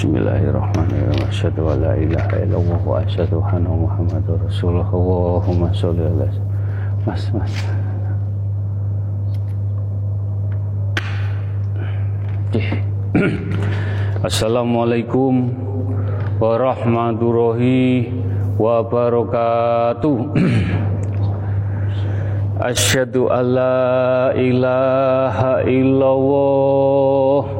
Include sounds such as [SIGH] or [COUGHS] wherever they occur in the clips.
Bismillahirrahmanirrahim. Asyhadu an la ilaha illallah wa asyhadu anna Muhammadar Rasulullah. Allahumma sholli ala Mas, Mas. [CLEARS THROAT] Assalamualaikum warahmatullahi wabarakatuh. [CLEARS THROAT] Asyhadu an la ilaha illallah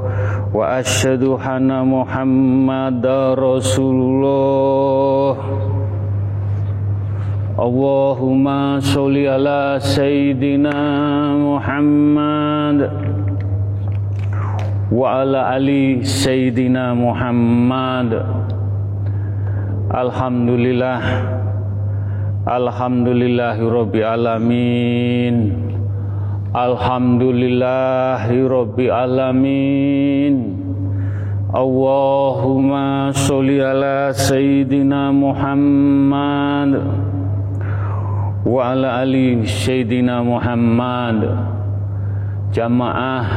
illallah wa asyhadu anna muhammadar rasulullah Allahumma sholli ala sayyidina Muhammad wa ala ali sayyidina Muhammad Alhamdulillah Alhamdulillahi alamin Alhamdulillahi Rabbi Alamin. Allahumma sholli ala Sayyidina Muhammad Wa ala ali Sayyidina Muhammad. Jamaah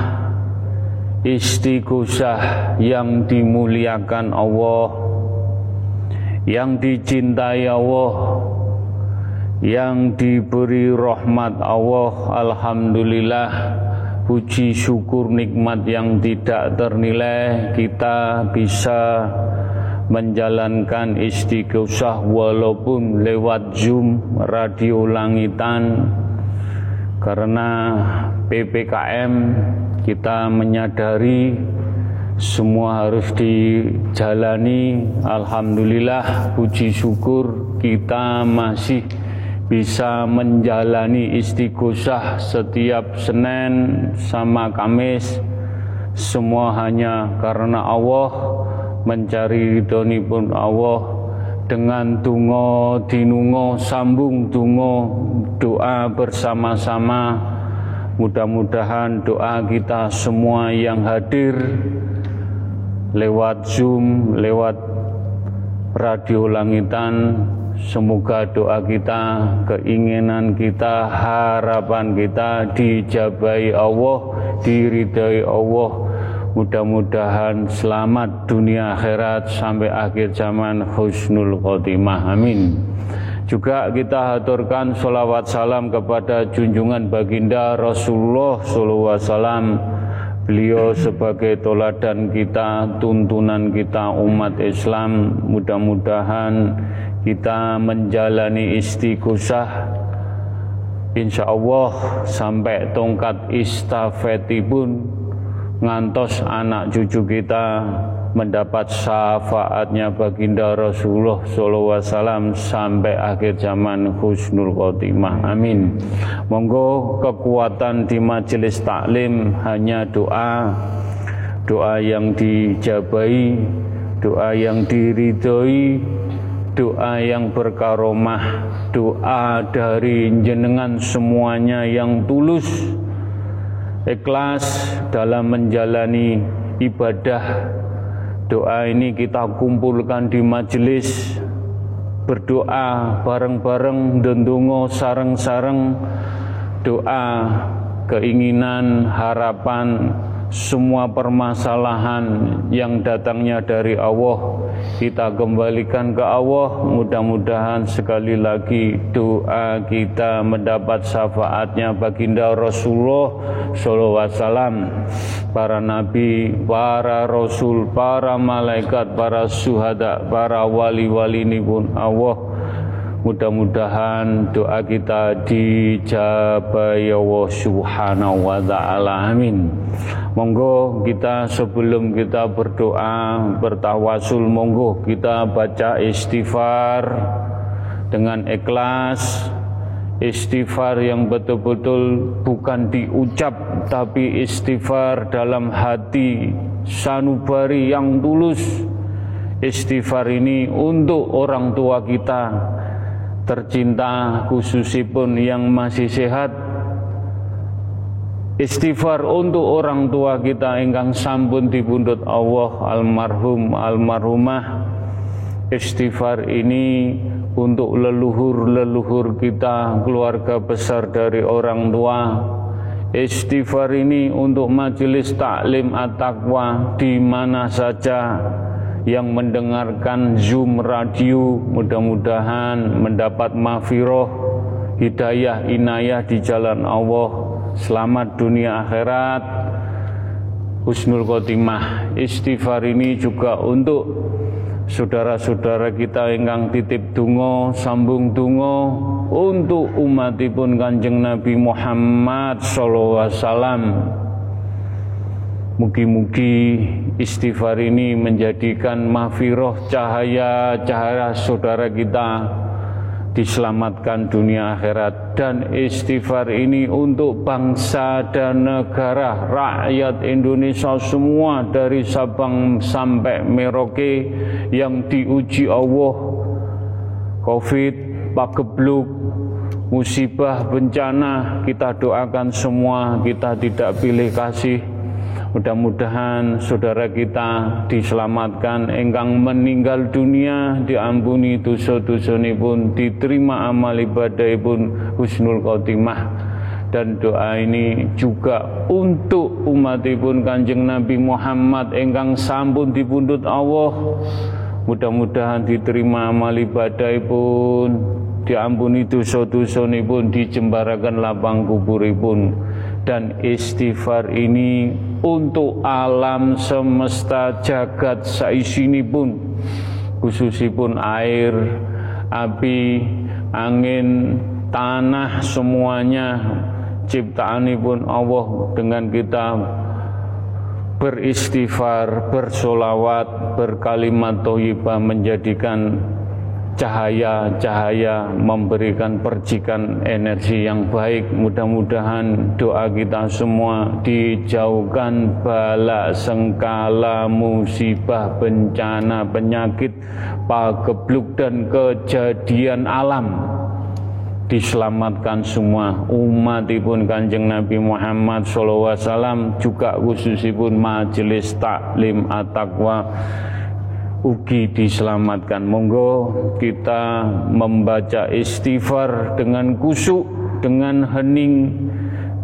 istighosah yang dimuliakan Allah Yang dicintai Allah yang diberi rahmat Allah Alhamdulillah. Puji syukur nikmat yang tidak ternilai kita bisa menjalankan istighosah walaupun lewat Zoom radio langitan. Karena PPKM kita menyadari semua harus dijalani. Alhamdulillah puji syukur kita masih bisa menjalani istighosah setiap Senin sama Kamis. Semua hanya karena Allah mencari ridhoni pun Allah. Dengan tungo dinungo sambung tungo doa bersama-sama. Mudah-mudahan doa kita semua yang hadir lewat Zoom lewat radio langitan Semoga doa kita, keinginan kita, harapan kita dijabai Allah, diridai Allah. Mudah-mudahan selamat dunia akhirat sampai akhir zaman husnul khotimah. Amin. Juga kita haturkan sholawat salam kepada junjungan baginda Rasulullah Wasallam Beliau sebagai toladan kita, tuntunan kita umat Islam, mudah-mudahan kita menjalani istighosah insya Allah sampai tongkat istafetipun ngantos anak cucu kita mendapat syafaatnya baginda Rasulullah SAW sampai akhir zaman husnul khotimah. Amin. Monggo kekuatan di majelis taklim hanya doa. Doa yang dijabai doa yang diridhoi doa yang berkaromah doa dari jenengan semuanya yang tulus ikhlas dalam menjalani ibadah. Doa ini kita kumpulkan di majelis berdoa bareng-bareng dendungo sareng-sareng. Doa keinginan harapan semua permasalahan yang datangnya dari Allah kita kembalikan ke Allah. Mudah-mudahan sekali lagi doa kita mendapat syafaatnya baginda Rasulullah sallallahu alaihi wasallam. Para nabi para rasul para malaikat para syuhada para wali-wali ini pun Allah Mudah-mudahan doa kita dijabai Allah Subhanahu wa taala. Amin. Monggo kita sebelum kita berdoa bertawasul monggo kita baca istighfar dengan ikhlas istighfar yang betul-betul bukan diucap tapi istighfar dalam hati sanubari yang tulus Istighfar ini untuk orang tua kita tercinta khususipun yang masih sehat. Istighfar untuk orang tua kita ingkang sampun dipundhut Allah almarhum almarhumah. Istighfar ini untuk leluhur-leluhur kita keluarga besar dari orang tua. Istighfar ini untuk majelis taklim at-taqwa di mana saja yang mendengarkan Zoom radio mudah-mudahan mendapat mafiroh hidayah inayah di jalan Allah. Selamat dunia akhirat. Husnul khotimah. Istighfar ini juga untuk saudara-saudara kita ingkang titip dungo sambung dungo untuk umatipun kanjeng Nabi Muhammad sallallahu alaihi wasallam Mugi-mugi istighfar ini menjadikan mahfiroh cahaya-cahaya saudara kita diselamatkan dunia akhirat. Dan istighfar ini untuk bangsa dan negara rakyat Indonesia semua dari Sabang sampai Merauke yang diuji Allah. Covid, pagebluk, musibah, bencana kita doakan semua kita tidak pilih kasih Mudah-mudahan saudara kita diselamatkan engkang meninggal dunia diampuni dosa-dosa pun diterima amal ibadah pun husnul khotimah. Dan doa ini juga untuk umat pun kanjeng Nabi Muhammad engkang sampun dipundut Allah. Mudah-mudahan diterima amal ibadah pun diampuni dosa-dosa pun dijembarakan lapang kuburipun dan istighfar ini untuk alam semesta jagat saisini pun khususipun air, api, angin, tanah semuanya. Ciptaan pun Allah dengan kita beristighfar, bersolawat, berkalimat toyibah menjadikan cahaya-cahaya memberikan percikan energi yang baik. Mudah-mudahan doa kita semua dijauhkan bala sengkala musibah bencana penyakit pagebluk dan kejadian alam. Diselamatkan semua umat pun kanjeng Nabi Muhammad SAW juga khususipun majelis taklim at-taqwa ugi diselamatkan. Monggo kita membaca istighfar dengan kusuk, dengan hening,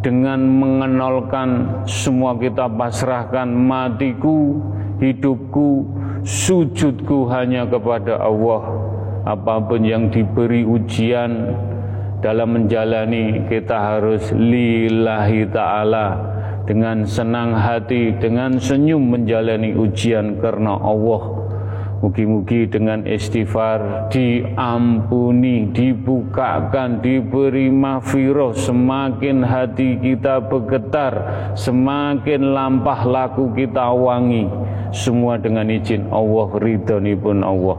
dengan mengenalkan semua kita pasrahkan matiku, hidupku, sujudku hanya kepada Allah. Apa pun yang diberi ujian dalam menjalani kita harus lillahi ta'ala dengan senang hati, dengan senyum menjalani ujian karena Allah Mugi-mugi dengan istighfar diampuni, dibukakan, diberi mahfirah, semakin hati kita bergetar, semakin lampah laku kita wangi. Semua dengan izin Allah, ridhoni pun Allah.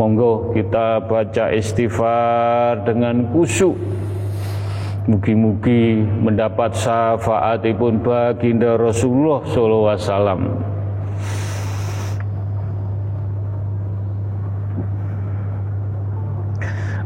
Monggo kita baca istighfar dengan kusuk. Mugi-mugi mendapat syafaatipun baginda Rasulullah sallallahu alaihi.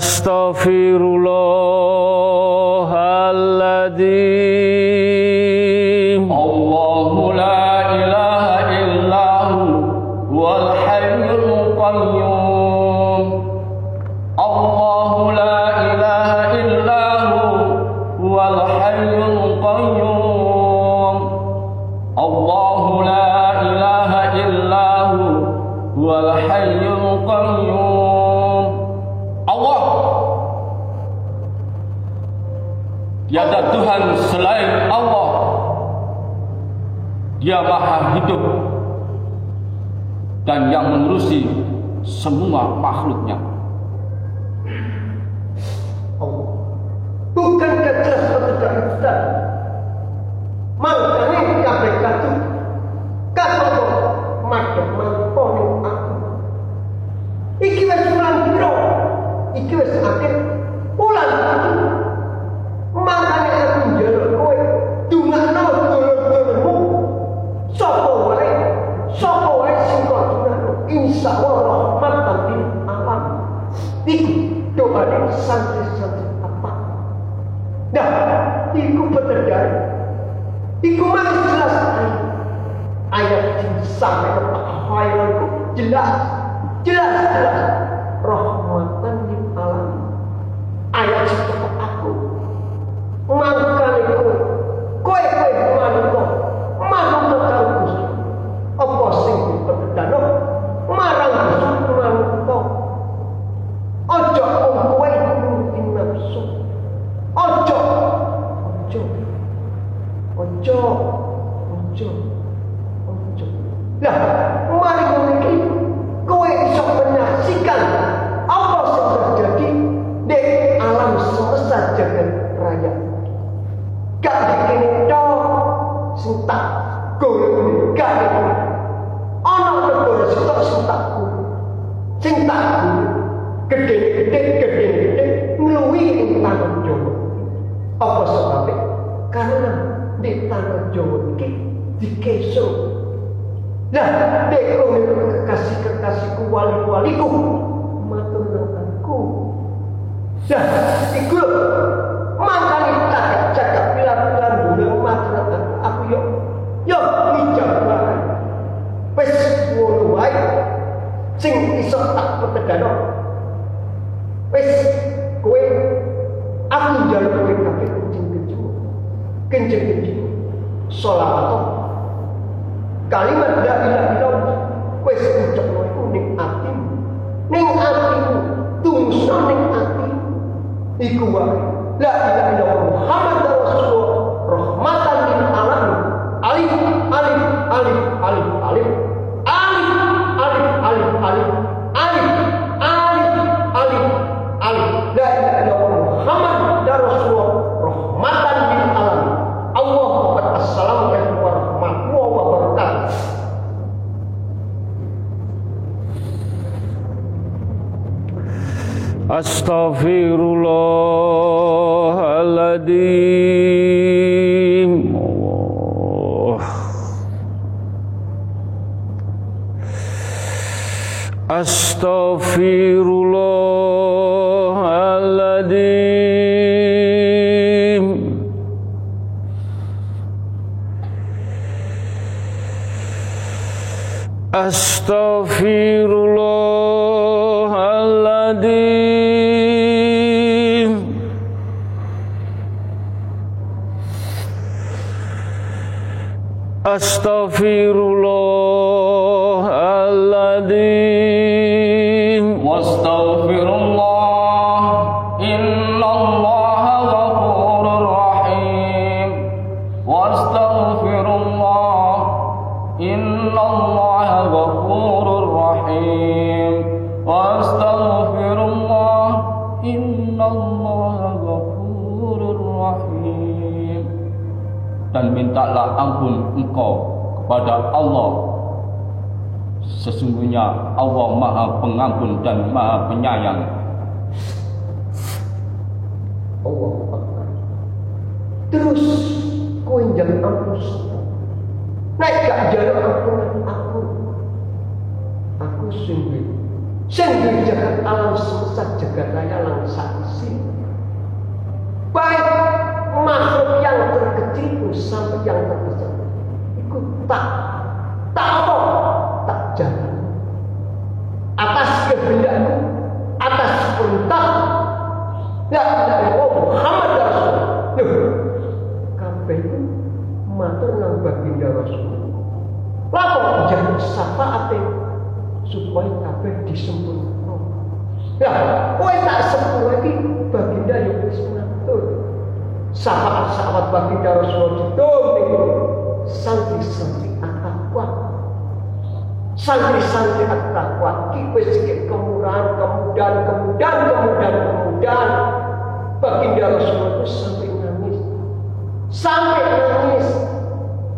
astaghfirullah. mengurusi semua makhluknya. Dah, iku pekerjaan. Iku mana jelas ayat sampai ke Pak jelas, jelas, jelas. Roh we Astaghfirullah Astaghfirullahaladzim Wastaghfirullah Innallaha ghafurur rahim Wastaghfirullah Innallaha Ghafur rahim Wastaghfirullah Innallaha Ghafur rahim Dan mintalah ampun engkau kepada Allah. Sesungguhnya Allah maha pengampun dan maha penyayang. Allah terus kau yang jadi ampun naik gak jalan ampun aku. Aku sungguh sungguh jagat alam semesta jagat raya langsaksi baik makhluk yang terkecil sampai yang terkecil tak. Tak apa. Tak jalan. Atas kehendakmu atas perintah. Ya tidak ya. Oh Muhammad ya Rasul. Kabeh itu matur nang baginda Rasul. Lapor jangan ate supaya kabeh disempurnakan? Ya. Santri-santri at-taqwa santri-santri at-taqwa kipe sikit kemurahan kemudahan kemudahan kemudahan kemudahan. Baginda Rasulullah itu sampai nangis. Sampai nangis.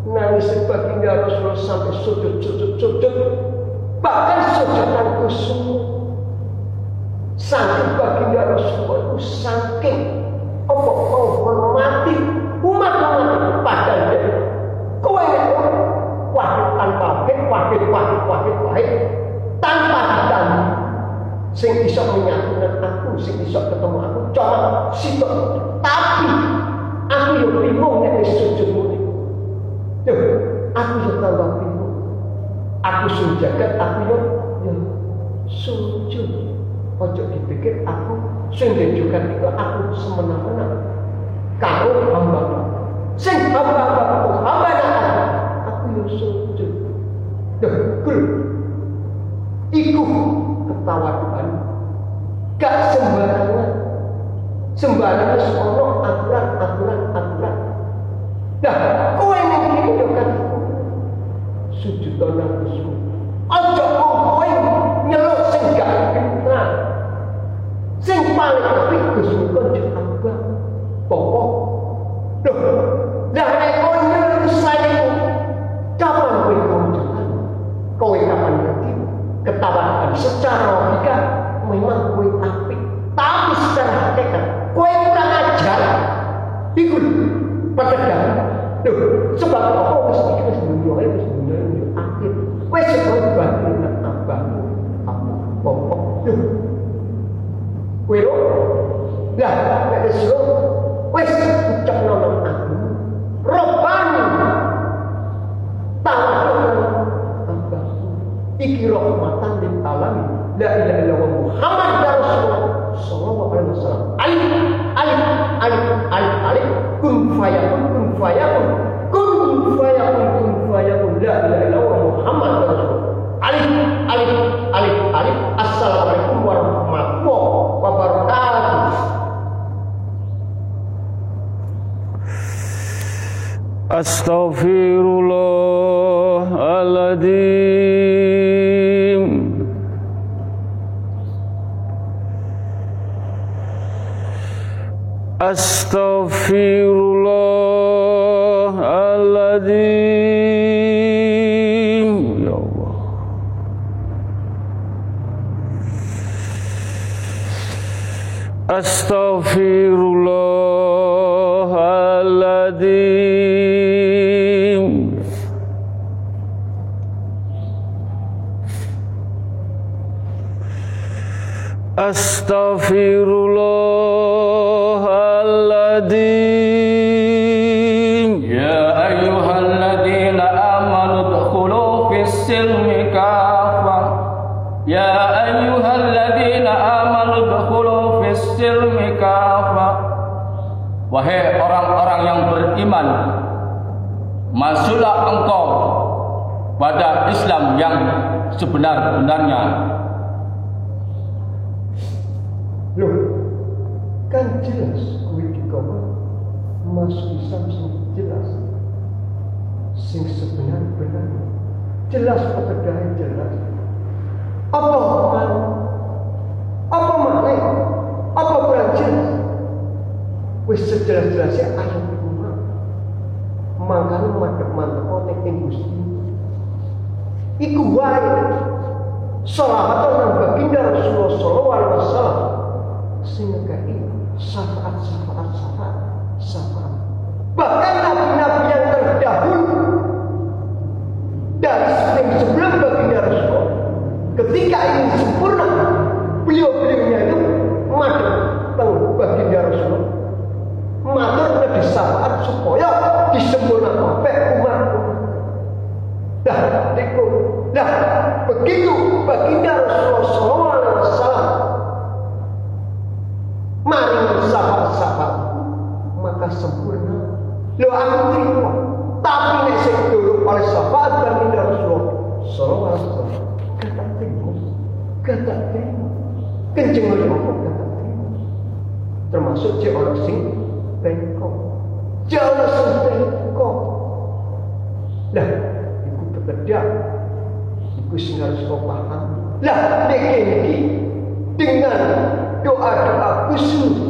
Nangis baginda Rasulullah sampai sujud sujud sujud. Bahkan sujudan kusum saking baginda Rasulullah itu saking apa kau hormati umat umat padahal dia situ tapi aku yo bingung nek sujud muni aku yo tambah bingung. Aku sujud aku yo yo sujud. Ojo dipikir aku sing juga itu aku semena-mena Wis sejelas-jelasnya ayat rumah. Makanya mantep-mantep ning ing Gusti. Iku wae. Salawat nang baginda Rasulullah sallallahu alaihi wasallam sing ngekei syafaat syafaat syafaat syafaat bahkan nabi-nabi yang terdahulu dari yang sebelum supaya disempurnakan umat Dah, tiku. Dah, begitu baginda Rasulullah SAW Mari sahabat-sahabat maka sempurna. Lo aku terima. Tapi sing dulu oleh sahabat baginda Rasulullah wasallam kata terima. Kata terima. Kenceng oleh apa kata terima. Termasuk cek orang sing 是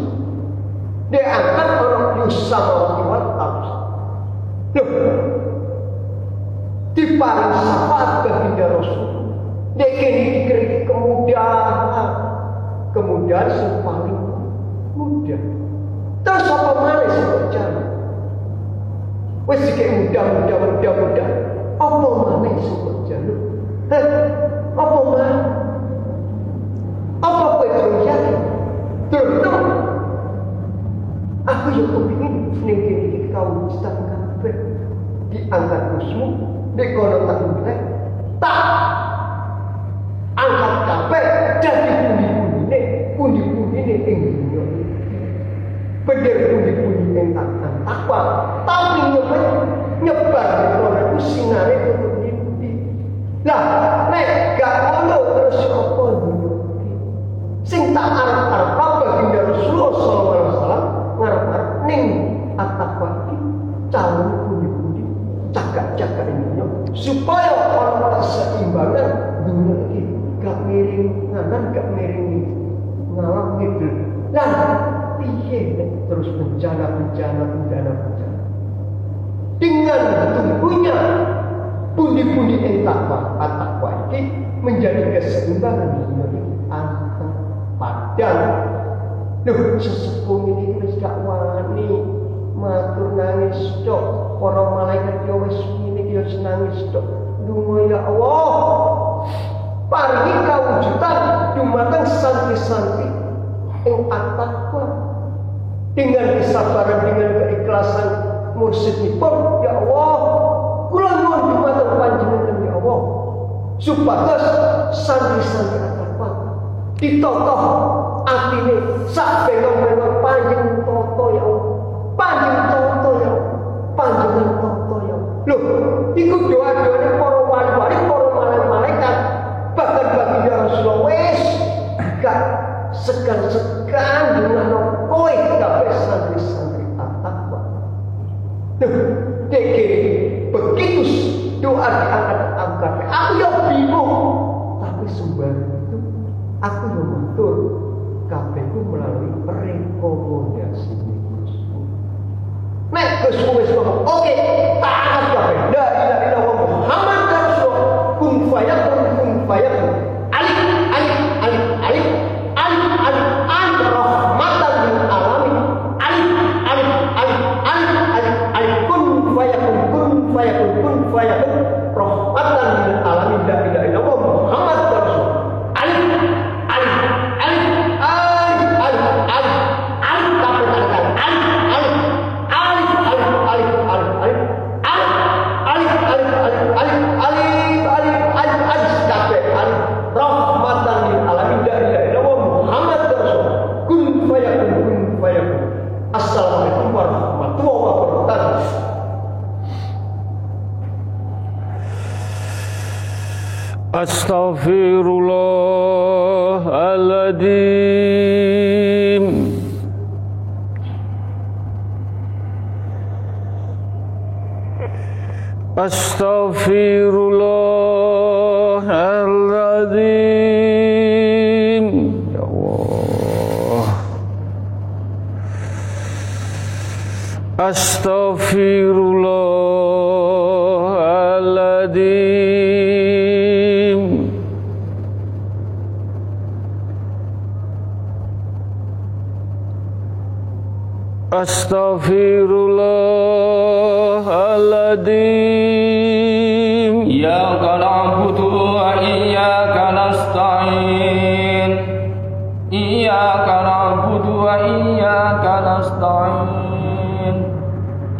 nangis dok. Dungo ya Allah. Pargi kawujudan dumateng santi-santi. Yang atakwa Dengan kesabaran Dengan keikhlasan Mursid Mursidipun ya Allah. Kulang nuan dumateng panjenengan ya Allah. Supaya Santi-santi atakwa Ditokoh Atine Sak benong-benong panjang toto ya Allah. Panjang toto ya Allah. Panjang toto ya Allah. Loh ikut doa doa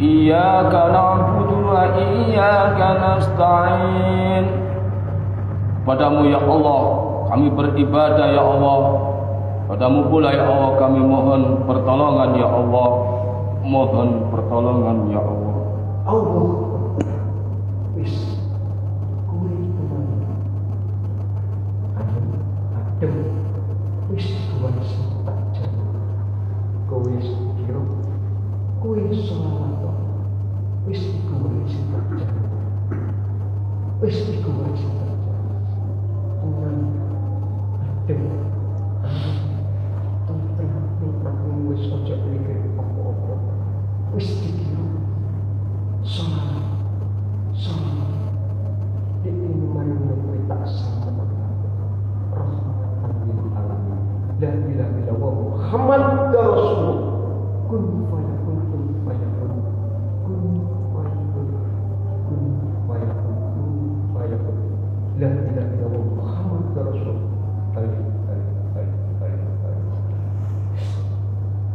إياك نعبد وإياك نستعين Padamu ya Allah kami beribadah ya Allah. Padamu pula ya Allah kami mohon pertolongan ya Allah. Mohon pertolongan ya Allah. Allah.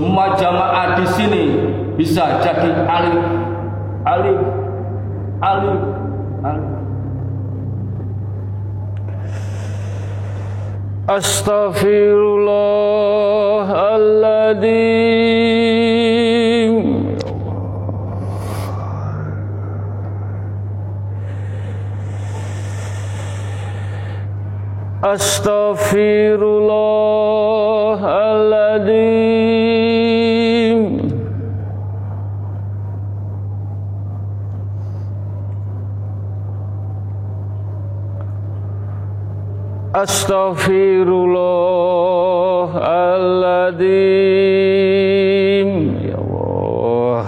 semua jamaah di sini bisa jadi alif alif alif alif Astaghfirullahaladzim. Astaghfirullahaladzim Astaghfirullahaladzim Ya Allah.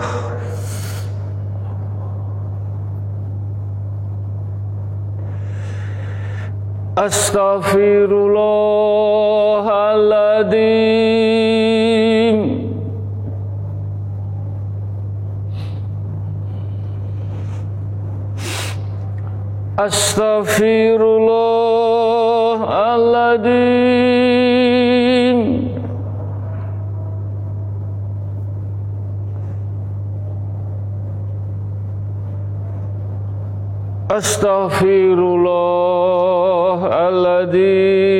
Astaghfirullahaladzim القديم أستغفر الله العظيم.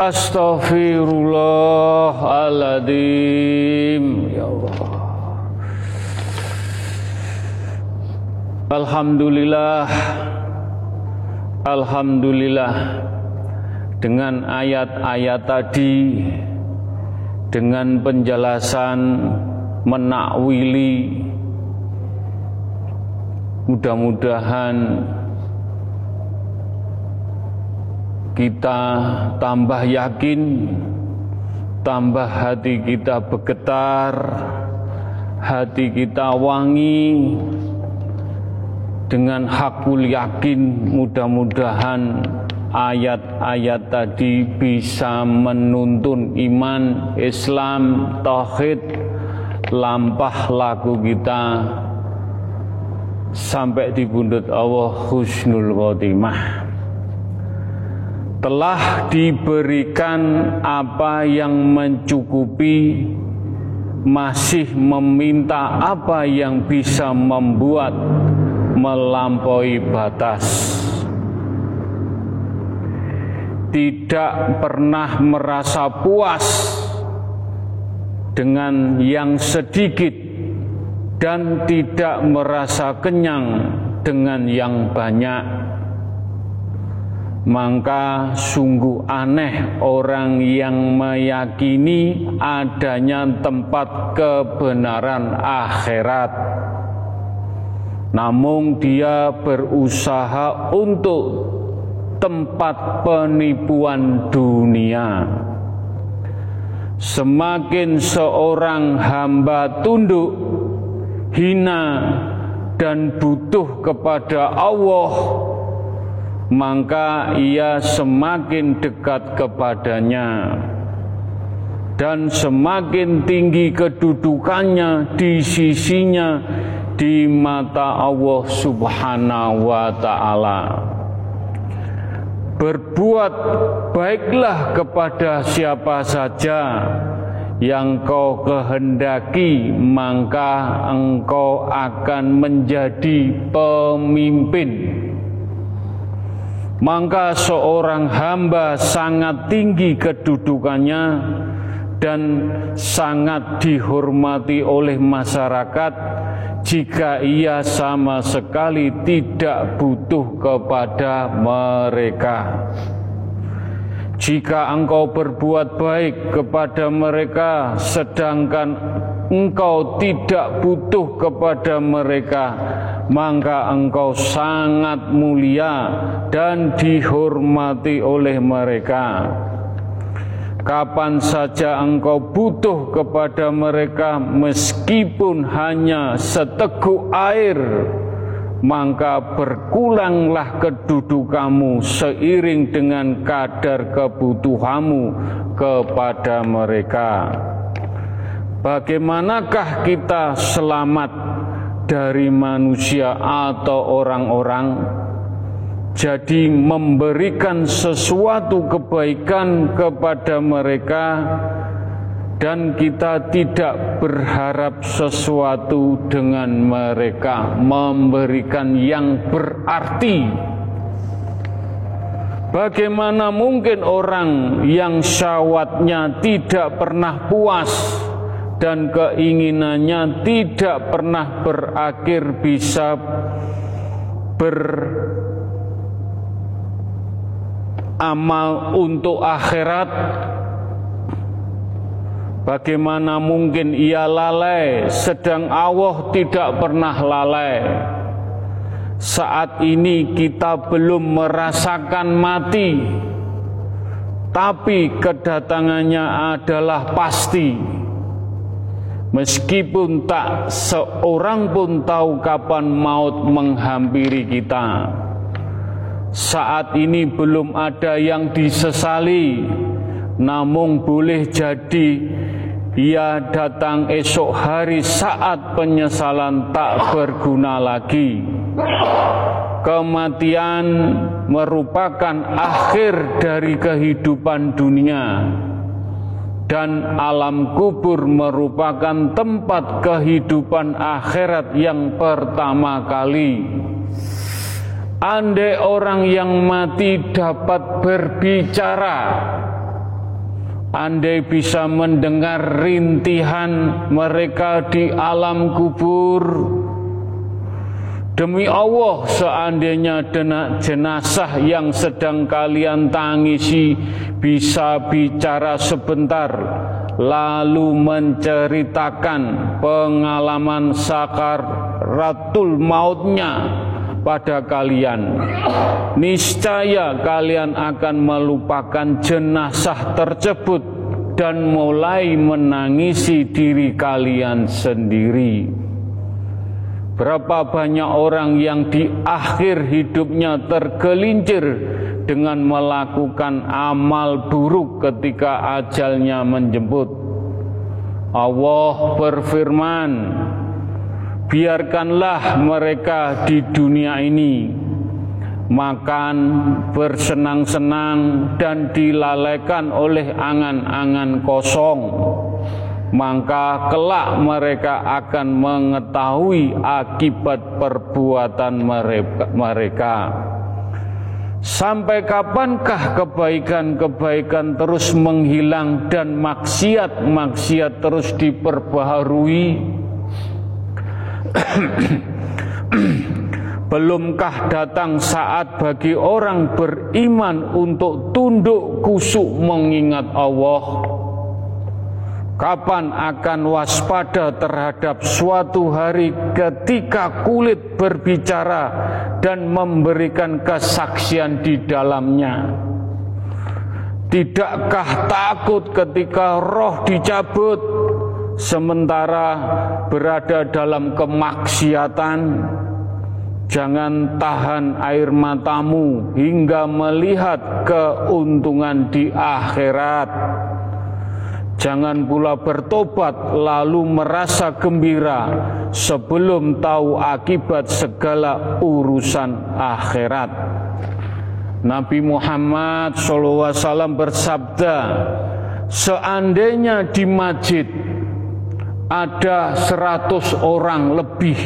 أستغفر الله العظيم. Alhamdulillah. Alhamdulillah. Dengan ayat-ayat tadi dengan penjelasan menakwili mudah-mudahan kita tambah yakin tambah hati kita bergetar hati kita wangi dengan hakul yakin mudah-mudahan ayat-ayat tadi bisa menuntun iman Islam tauhid lampah laku kita sampai di bundut Allah husnul khotimah. Telah diberikan apa yang mencukupi masih meminta apa yang bisa membuat melampaui batas. Tidak pernah merasa puas dengan yang sedikit dan tidak merasa kenyang dengan yang banyak. Maka sungguh aneh orang yang meyakini adanya tempat kebenaran akhirat namun dia berusaha untuk tempat penipuan dunia. Semakin seorang hamba tunduk, hina, dan butuh kepada Allah, maka ia semakin dekat kepadanya, dan semakin tinggi kedudukannya di sisinya, di mata Allah Subhanahu wa Ta'ala. Berbuat baiklah kepada siapa saja yang kau kehendaki, maka engkau akan menjadi pemimpin. Maka seorang hamba sangat tinggi kedudukannya dan sangat dihormati oleh masyarakat jika ia sama sekali tidak butuh kepada mereka. Jika engkau berbuat baik kepada mereka, sedangkan engkau tidak butuh kepada mereka, maka engkau sangat mulia dan dihormati oleh mereka. Kapan saja engkau butuh kepada mereka, meskipun hanya seteguk air, maka berkulanglah kedudukanmu seiring dengan kadar kebutuhanmu kepada mereka. Bagaimanakah kita selamat dari manusia atau orang-orang? Jadi memberikan sesuatu kebaikan kepada mereka dan kita tidak berharap sesuatu dengan mereka. Memberikan yang berarti. Bagaimana mungkin orang yang syawatnya tidak pernah puas dan keinginannya tidak pernah berakhir bisa beramal untuk akhirat Bagaimana mungkin ia lalai, sedang Allah tidak pernah lalai. Saat ini kita belum merasakan mati, tapi kedatangannya adalah pasti. Meskipun tak seorang pun tahu kapan maut menghampiri kita. Saat ini belum ada yang disesali, namun boleh jadi ia datang esok hari saat penyesalan tak berguna lagi. Kematian merupakan akhir dari kehidupan dunia dan alam kubur merupakan tempat kehidupan akhirat yang pertama kali. Andai orang yang mati dapat berbicara, Andai bisa mendengar rintihan mereka di alam kubur Demi Allah seandainya jenazah yang sedang kalian tangisi bisa bicara sebentar Lalu menceritakan pengalaman sakaratul mautnya pada kalian. Niscaya kalian akan melupakan jenazah tersebut dan mulai menangisi diri kalian sendiri. Berapa banyak orang yang di akhir hidupnya tergelincir dengan melakukan amal buruk ketika ajalnya menjemput. Allah berfirman, biarkanlah mereka di dunia ini makan, bersenang-senang, dan dilalaikan oleh angan-angan kosong, maka kelak mereka akan mengetahui akibat perbuatan mereka. Sampai kapankah kebaikan-kebaikan terus menghilang dan maksiat-maksiat terus diperbaharui? [COUGHS] Belumkah datang saat bagi orang beriman untuk tunduk kusuk mengingat Allah? Kapan akan waspada terhadap suatu hari ketika kulit berbicara dan memberikan kesaksian di dalamnya? Tidakkah takut ketika roh dicabut sementara berada dalam kemaksiatan, jangan tahan air matamu hingga melihat keuntungan di akhirat. Jangan pula bertobat lalu merasa gembira sebelum tahu akibat segala urusan akhirat. Nabi Muhammad SAW bersabda, seandainya di masjid ada seratus orang lebih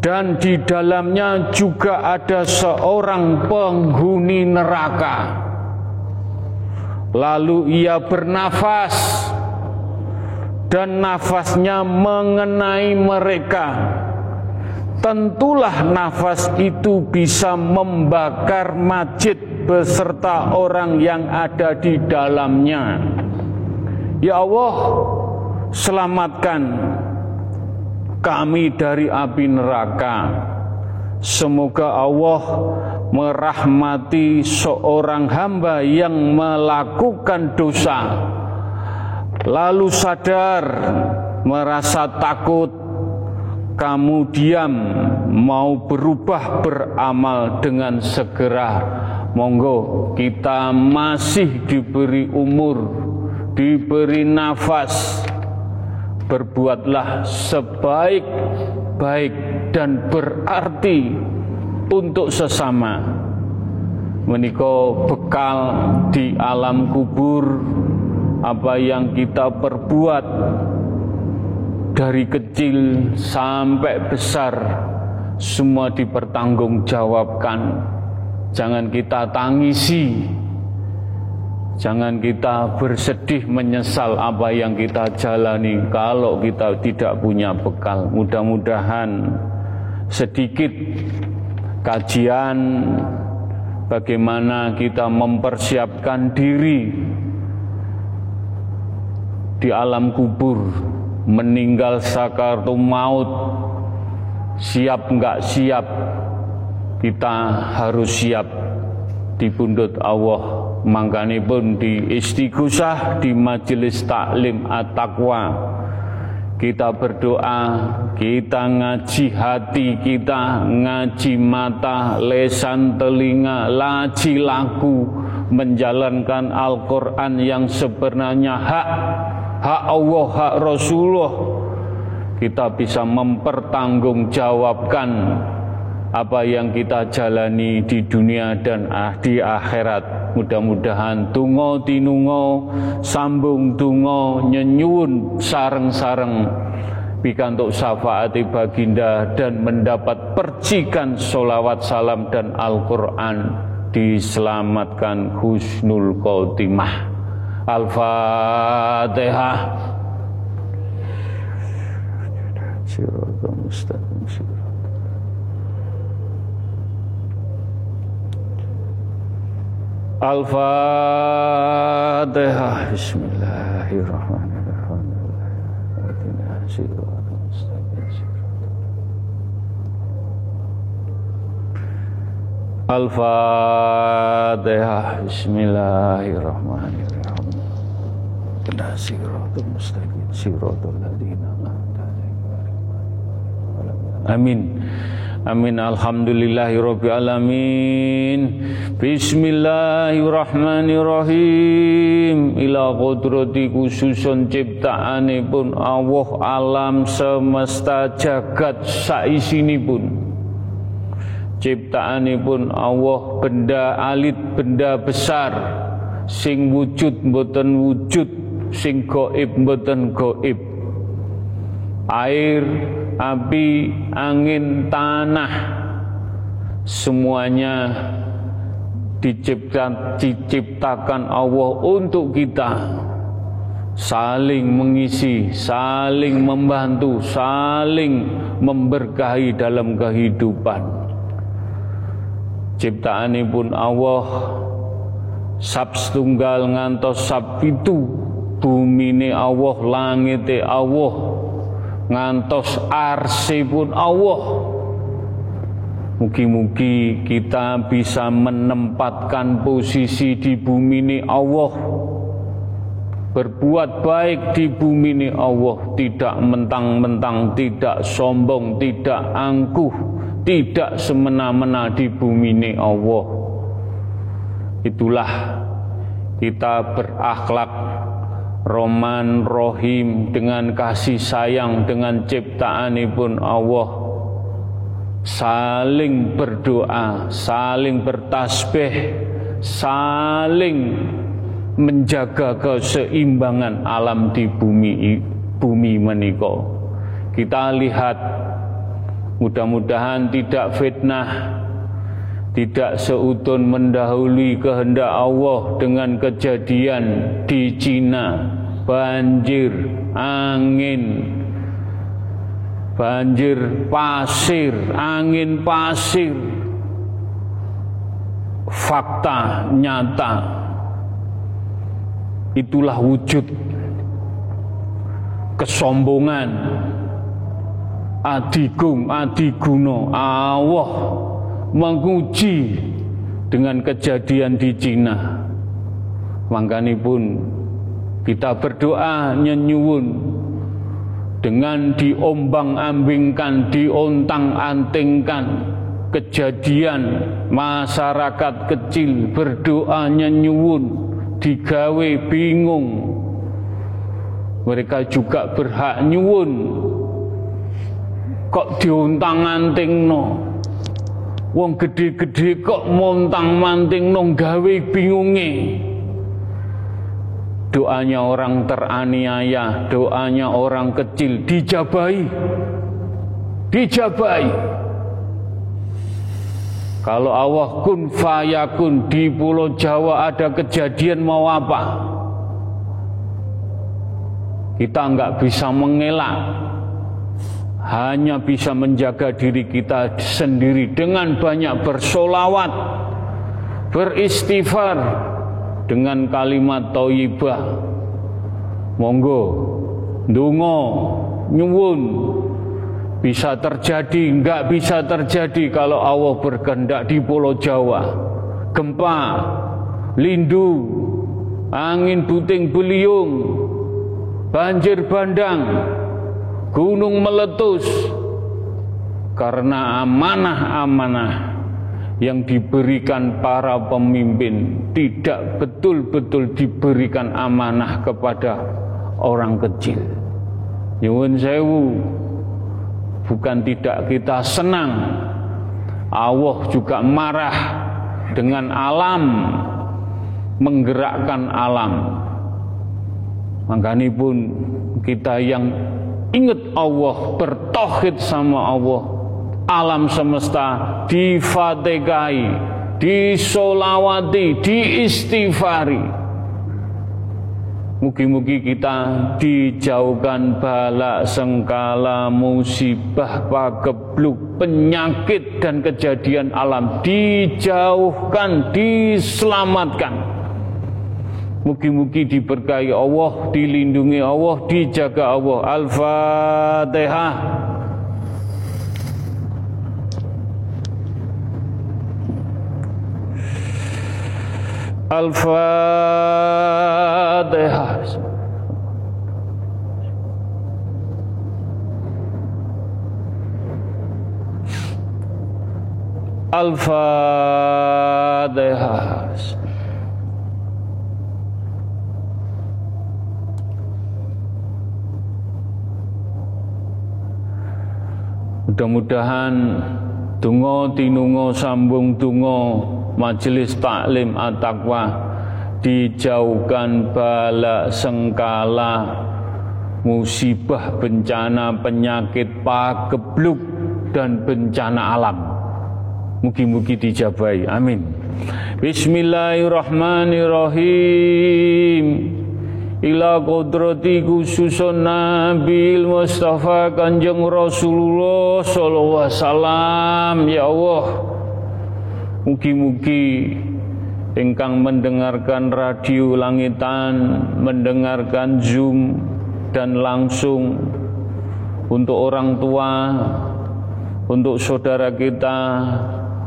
dan di dalamnya juga ada seorang penghuni neraka Lalu ia bernafas dan nafasnya mengenai mereka. Tentulah nafas itu bisa membakar masjid beserta orang yang ada di dalamnya. Ya Allah, selamatkan kami dari api neraka. Semoga Allah merahmati seorang hamba yang melakukan dosa. Lalu sadar merasa takut kamu diam mau berubah beramal dengan segera. Monggo kita masih diberi umur diberi nafas berbuatlah sebaik-baik dan berarti untuk sesama. Meniko bekal di alam kubur apa yang kita perbuat dari kecil sampai besar semua dipertanggungjawabkan. Jangan kita tangisi jangan kita bersedih menyesal apa yang kita jalani kalau kita tidak punya bekal. Mudah-mudahan sedikit kajian bagaimana kita mempersiapkan diri di alam kubur meninggal sakartu maut siap enggak siap kita harus siap di Allah makanya pun di istighosah di majelis taklim at-taqwa kita berdoa, kita ngaji hati kita, ngaji mata, lesan, telinga, laji laku, menjalankan Al-Quran yang sebenarnya hak, hak Allah, hak Rasulullah. Kita bisa mempertanggungjawabkan apa yang kita jalani di dunia dan di akhirat. Mudah-mudahan tungo tinungo, sambung tungo, nyenyun sareng-sareng pikantuk syafaati baginda dan mendapat percikan solawat salam dan Al-Quran diselamatkan husnul khotimah. Al-Fatihah. Mustaqim. Al-Fatihah Bismillahirrahmanirrahim. Al-Fatihah Bismillahirrahmanirrahim. Kena siratul mustaqim. Siratul ladina Amin Amin. Alhamdulillahi alamin. Bismillahirrahmanirrahim. Ila kudrati khususun pun Allah alam semesta jagat pun pun Allah benda alit benda besar. Sing wujud mboten wujud Sing goib mboten goib Air api, angin, tanah. Semuanya diciptakan, diciptakan Allah untuk kita. Saling mengisi, saling membantu, saling memberkahi dalam kehidupan. Ciptaan pun Allah sab setunggal ngantos sab itu. Bumi ini Allah langit Allah ngantos arsipun Allah. Mugi-mugi kita bisa menempatkan posisi di bumi ini Allah. Berbuat baik di bumi ini Allah. Tidak mentang-mentang, tidak sombong, tidak angkuh Tidak semena-mena di bumi ini Allah. Itulah kita berakhlak Roman Rohim dengan kasih sayang dengan ciptaanipun Allah saling berdoa, saling bertasbih, saling menjaga keseimbangan alam di bumi bumi menika. Kita lihat mudah-mudahan tidak fitnah tidak seutun mendahului kehendak Allah dengan kejadian di Cina. Banjir angin. Banjir pasir angin pasir. Fakta nyata. Itulah wujud kesombongan. Adigung adiguno Allah menguji dengan kejadian di Cina. Makanya pun kita berdoa nyenyuun dengan diombang-ambingkan, diontang-antingkan kejadian masyarakat kecil berdoa nyenyuun digawe bingung. Mereka juga berhak nyuwun. Kok diontang-anting no Wong gede-gede kok montang manting nong gawe bingungi. Doanya orang teraniaya, doanya orang kecil dijabai. Dijabai. Kalau Allah kun fayakun di pulau Jawa ada kejadian mau apa? Kita nggak bisa mengelak hanya bisa menjaga diri kita sendiri dengan banyak bersolawat, beristighfar dengan kalimat toyibah. Monggo, dungo, nyuwun, bisa terjadi, enggak bisa terjadi kalau Allah berkehendak di Pulau Jawa. Gempa, lindu, angin puting beliung, banjir bandang, gunung meletus karena amanah-amanah yang diberikan para pemimpin tidak betul-betul diberikan amanah kepada orang kecil. Nyuwun sewu bukan tidak kita senang. Allah juga marah dengan alam menggerakkan alam. Makanya pun kita yang Ingat Allah, bertohid sama Allah. Alam semesta difategai, disolawati, diistighfari. Mugi-mugi kita dijauhkan bala sengkala musibah pagebluk penyakit dan kejadian alam dijauhkan diselamatkan Mugi-mugi diberkahi Allah, dilindungi Allah, dijaga Allah. Al-Fatihah. Al-Fatihah. Al-Fatihah. Mudah-mudahan tungo tinungo sambung tungo majelis taklim at-taqwa dijauhkan bala sengkala musibah bencana penyakit pagebluk dan bencana alam. Mugi-mugi dijabai. Amin. Bismillahirrahmanirrahim ila kodrati khususun Nabi Mustafa Kanjeng Rasulullah sallallahu alaihi wasallam. Ya Allah mugi-mugi ingkang mendengarkan radio langitan mendengarkan Zoom dan langsung untuk orang tua untuk saudara kita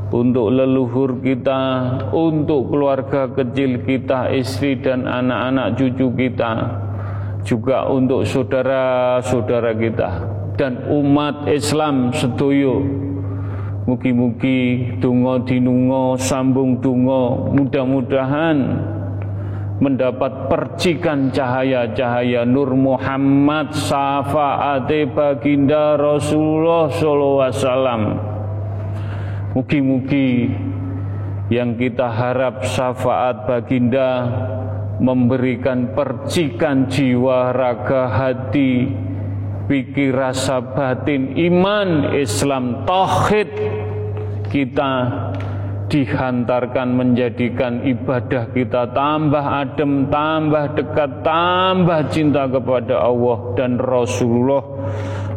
untuk leluhur kita, untuk keluarga kecil kita, istri dan anak-anak cucu kita, juga untuk saudara-saudara kita dan umat Islam sedoyo. Mugi-mugi tungo dinungo sambung tungo mudah-mudahan mendapat percikan cahaya-cahaya Nur Muhammad syafaate baginda Rasulullah sallallahu alaihi wasallam. Mugi-mugi yang kita harap syafaat baginda memberikan percikan jiwa, raga, hati, pikir, rasa batin, iman, Islam, tauhid kita dihantarkan menjadikan ibadah kita tambah adem, tambah dekat, tambah cinta kepada Allah dan Rasulullah.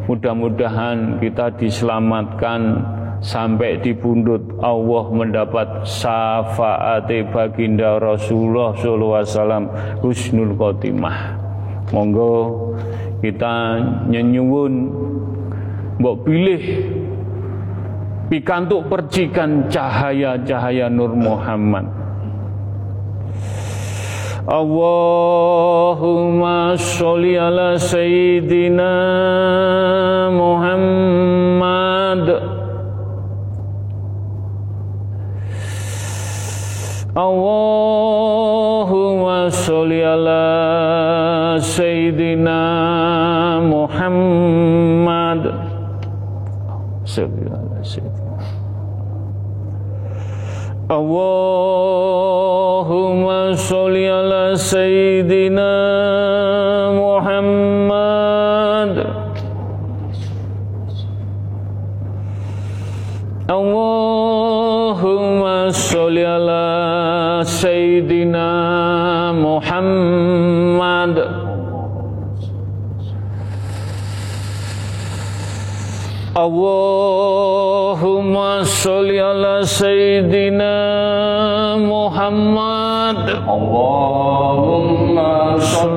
Mudah-mudahan kita diselamatkan sampai di pundut Allah mendapat syafaat baginda Rasulullah sallallahu alaihi wasallam husnul khotimah. Monggo kita nyenyuwun mbok pilih pikantuk percikan cahaya-cahaya Nur Muhammad. Allahumma sholli ala sayyidina Muhammad Allahumma sholli ala sayyidina Muhammad. Salli ala sayyidina. Allahumma sholli ala sayyidina Allahumma sholli ala sayyidina Muhammad. Allahumma sholli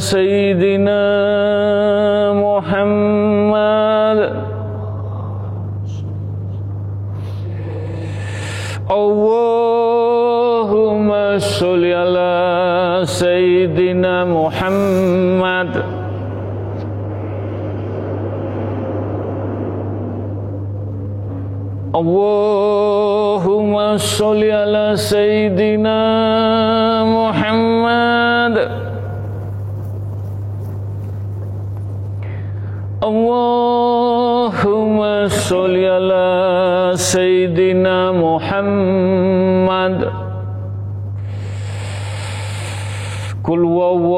sholli كل واو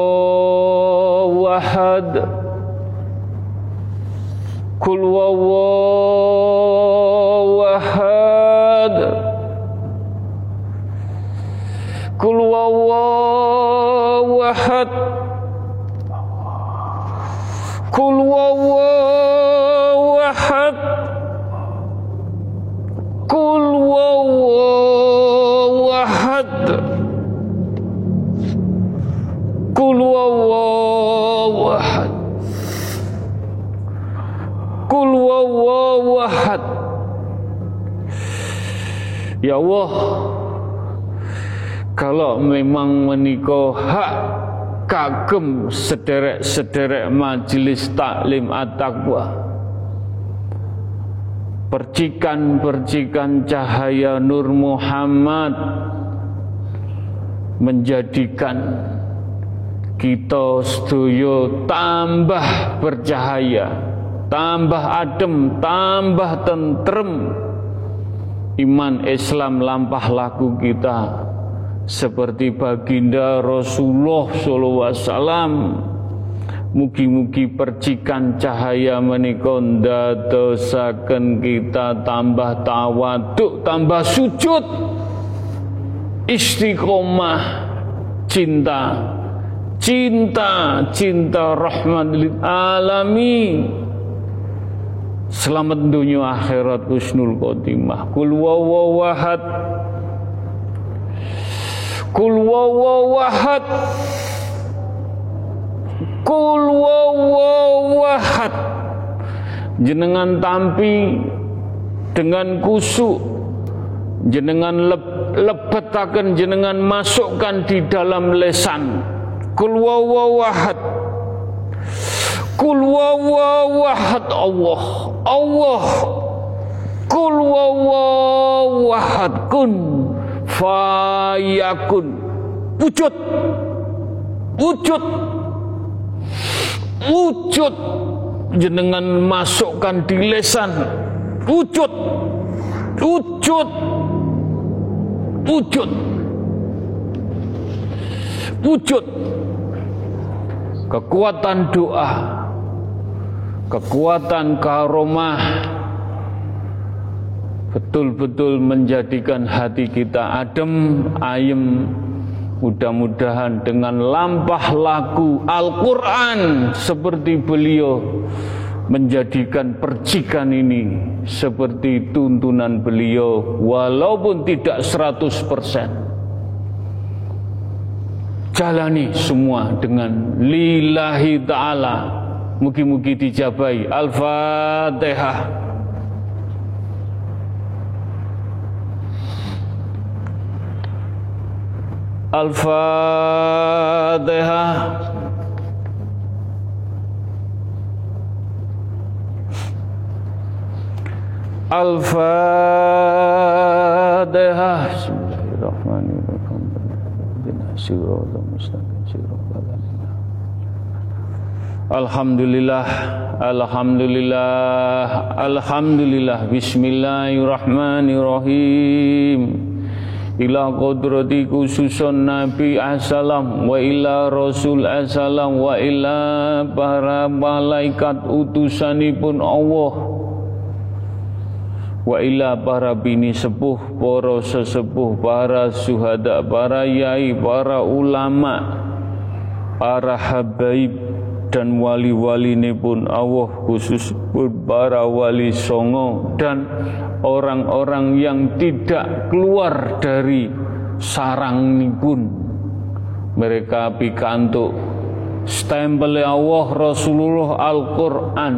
واحد كل واو واحد كل واو واحد كل واو Ya Allah Kalau memang menikah hak kagem sederek-sederek majelis taklim at-taqwa percikan-percikan cahaya Nur Muhammad menjadikan kita sedoyo tambah bercahaya tambah adem tambah tentrem iman Islam lampah laku kita seperti baginda Rasulullah SAW Mugi-mugi percikan cahaya menikon dadosaken kita tambah tawaduk, tambah sujud. Istiqomah cinta Cinta, cinta rahmat lil alamin Selamat dunia akhirat husnul khotimah. Kul wawawahad Kul wawawahad Kul wawawahad Jenengan tampi dengan kusuk. Jenengan leb, lebetakan jenengan masukkan di dalam lesan. Kul wawawahad Kul wawawahad Allah. Allah. Kul wawawahad kun fayakun. Wujud. Wujud. Wujud. Jenengan masukkan di lesan. Wujud. Wujud. Wujud. Wujud kekuatan doa kekuatan karomah betul-betul menjadikan hati kita adem, ayem. Mudah-mudahan dengan lampah laku Al-Quran seperti beliau menjadikan percikan ini seperti tuntunan beliau walaupun tidak 100% jalani semua dengan lillahi ta'ala. Mugi-mugi dijabai. Al-Fatihah. Al-Fatihah. Al-Fatihah Alhamdulillah Alhamdulillah Alhamdulillah. Bismillahirrahmanirrahim. Ila qudrati khususun Nabi assalam wa ila Rasul assalam wa ila para malaikat utusanipun Allah wa ila para bini sepuh para sesepuh para suhada para yai para ulama para habaib dan wali-wali ini pun Allah khusus pun para wali songo dan orang-orang yang tidak keluar dari sarang ini pun. Mereka pikantuk stempel Allah Rasulullah Al-Quran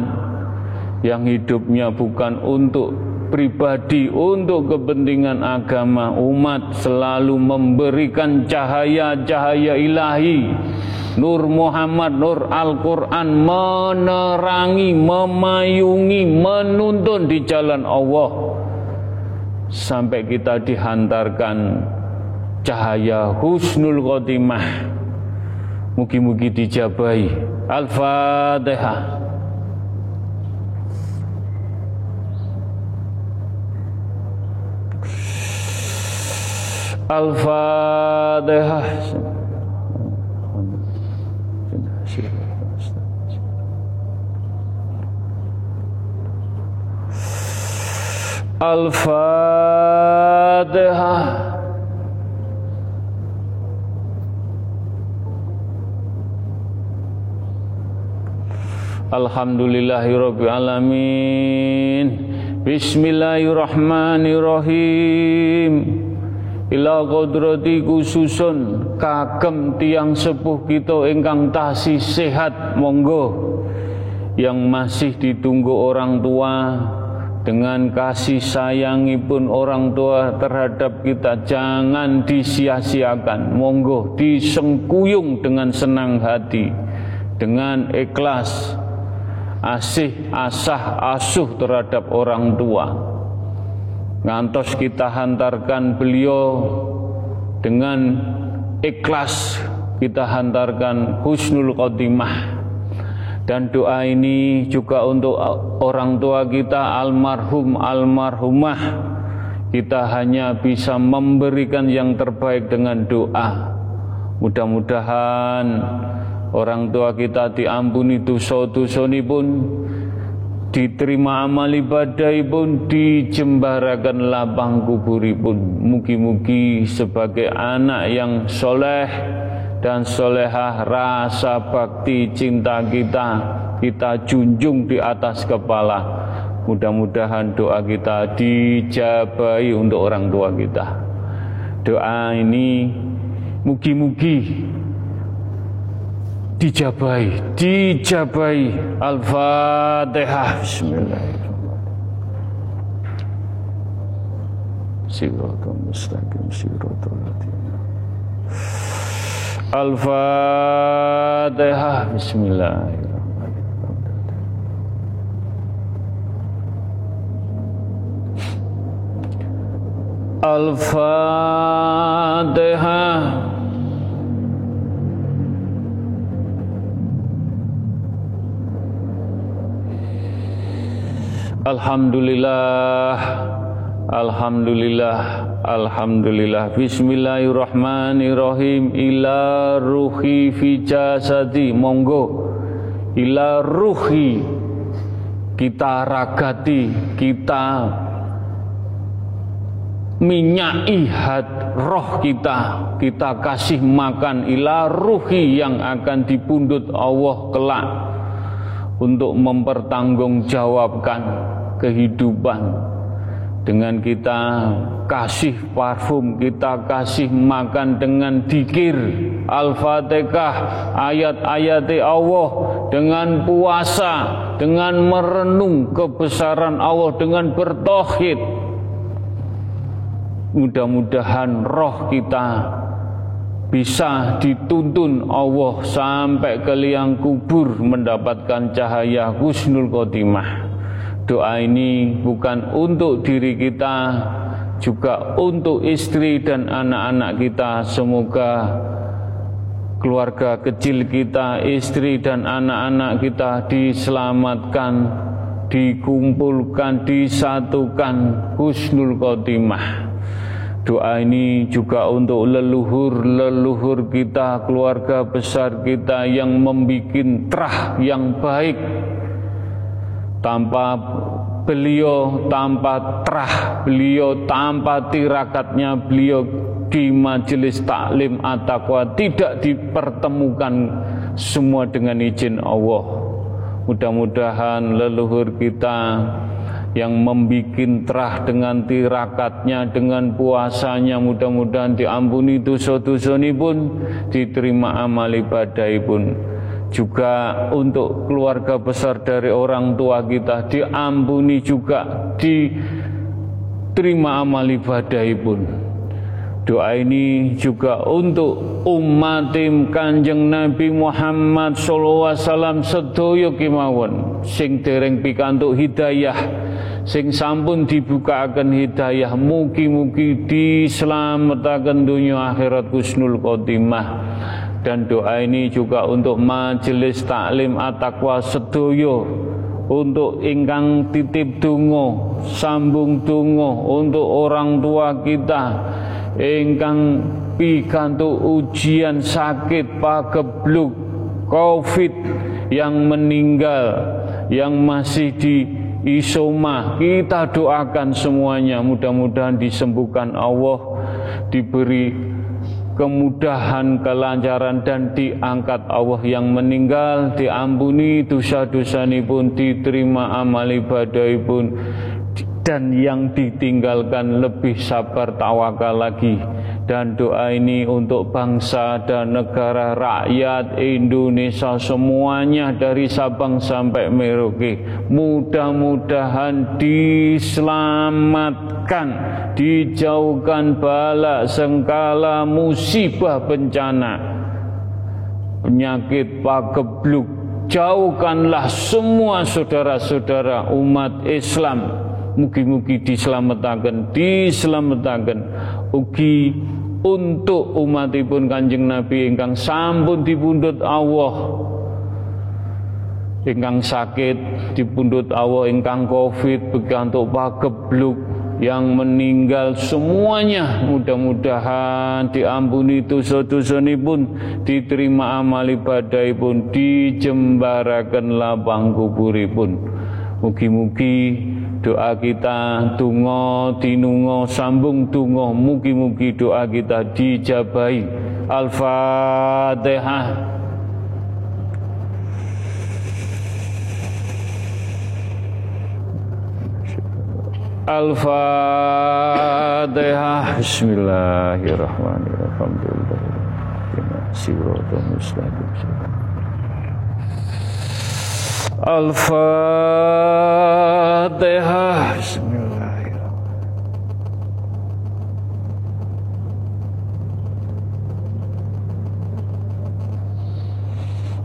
yang hidupnya bukan untuk pribadi untuk kepentingan agama umat selalu memberikan cahaya-cahaya ilahi. Nur Muhammad, Nur Al-Quran menerangi, memayungi, menuntun di jalan Allah. Sampai kita dihantarkan cahaya husnul khotimah. Mugi-mugi dijabai Al-Fatihah Al-Fatihah Al-Fatihah Alhamdulillahirabbil Bismillahirrahmanirrahim Ila qadrati khususun kagem tiang sepuh kita ingkang tasih sehat monggo. Yang masih ditunggu orang tua dengan kasih sayangi pun orang tua terhadap kita jangan disia-siakan. Monggo disengkuyung dengan senang hati dengan ikhlas asih asah asuh terhadap orang tua ngantos kita hantarkan beliau dengan ikhlas kita hantarkan husnul khotimah. Dan doa ini juga untuk orang tua kita almarhum almarhumah. Kita hanya bisa memberikan yang terbaik dengan doa. Mudah-mudahan orang tua kita diampuni dosa-dosa pun diterima amal ibadah pun dijembarakan lapang kuburi pun. Mugi-mugi sebagai anak yang soleh dan solehah rasa bakti cinta kita kita junjung di atas kepala. Mudah-mudahan doa kita dijabai untuk orang tua kita. Doa ini mugi-mugi dijabai dijabai al-fatihah. Bismillahirrahmanirrahim. Siratul Al-Fatihah. Bismillahirrahmanirrahim. Al-Fatihah Alhamdulillah Alhamdulillah Alhamdulillah. Bismillahirrahmanirrahim. Ila ruhi fi jasadi. Monggo. Ila ruhi. Kita ragati Kita Minyai hat roh kita. Kita kasih makan. Ila ruhi yang akan dipundut Allah kelak Untuk mempertanggungjawabkan Kehidupan dengan kita kasih parfum, kita kasih makan dengan dikir Al-Fatihah, ayat-ayat Allah dengan puasa, dengan merenung kebesaran Allah, dengan bertohid. Mudah-mudahan roh kita bisa dituntun Allah sampai ke liang kubur mendapatkan cahaya husnul khotimah. Doa ini bukan untuk diri kita, juga untuk istri dan anak-anak kita. Semoga keluarga kecil kita, istri dan anak-anak kita diselamatkan, dikumpulkan, disatukan husnul khotimah Doa ini juga untuk leluhur-leluhur kita, keluarga besar kita yang membuat terah yang baik. Tanpa beliau, tanpa terah beliau, tanpa tirakatnya beliau di majelis taklim ataqwa tidak dipertemukan semua dengan izin Allah. Mudah-mudahan leluhur kita yang membuat terah dengan tirakatnya, dengan puasanya, mudah-mudahan diampuni dosa-dosa ini pun, diterima amal ibadah pun. Juga untuk keluarga besar dari orang tua kita, diampuni juga, diterima amal ibadah pun. Doa ini juga untuk umat Kanjeng Nabi Muhammad sallallahu alaihi wasallam kemawon sing dereng pikantuk hidayah sing sampun dibukakan hidayah mugi-mugi diselamatkan dunia akhirat kusnul khotimah. Dan doa ini juga untuk majelis taklim at-taqwa sedoyo untuk ingkang titip dungo sambung dungo untuk orang tua kita ingkang pikantuk ujian sakit pagebluk covid yang meninggal yang masih di isoma kita doakan semuanya. Mudah-mudahan disembuhkan Allah diberi kemudahan kelancaran dan diangkat Allah yang meninggal diampuni dosa-dosa pun diterima amal ibadah pun dan yang ditinggalkan lebih sabar tawakal lagi dan doa ini untuk bangsa dan negara rakyat Indonesia semuanya dari Sabang sampai Merauke. Mudah-mudahan diselamatkan dijauhkan bala sengkala musibah bencana. Penyakit pagebluk jauhkanlah semua saudara-saudara umat Islam. Mugi-mugi diselamatkan diselamatkan ugi untuk umatipun Kanjeng Nabi ingkang sampun dipundhut Allah. Ingkang sakit dipundhut Allah ingkang Covid begantuk pagebluk yang meninggal semuanya. Mudah-mudahan diampuni dosa-dosa pun diterima amal ibadah pun dijembarakan lapang kuburipun. Mugi-mugi doa kita tungo tinungo sambung tungo mugi-mugi doa kita dijabai Al-Fatihah. Al-Fatihah. Bismillahirrahmanirrahim. Alhamdulillah Al-Fatihah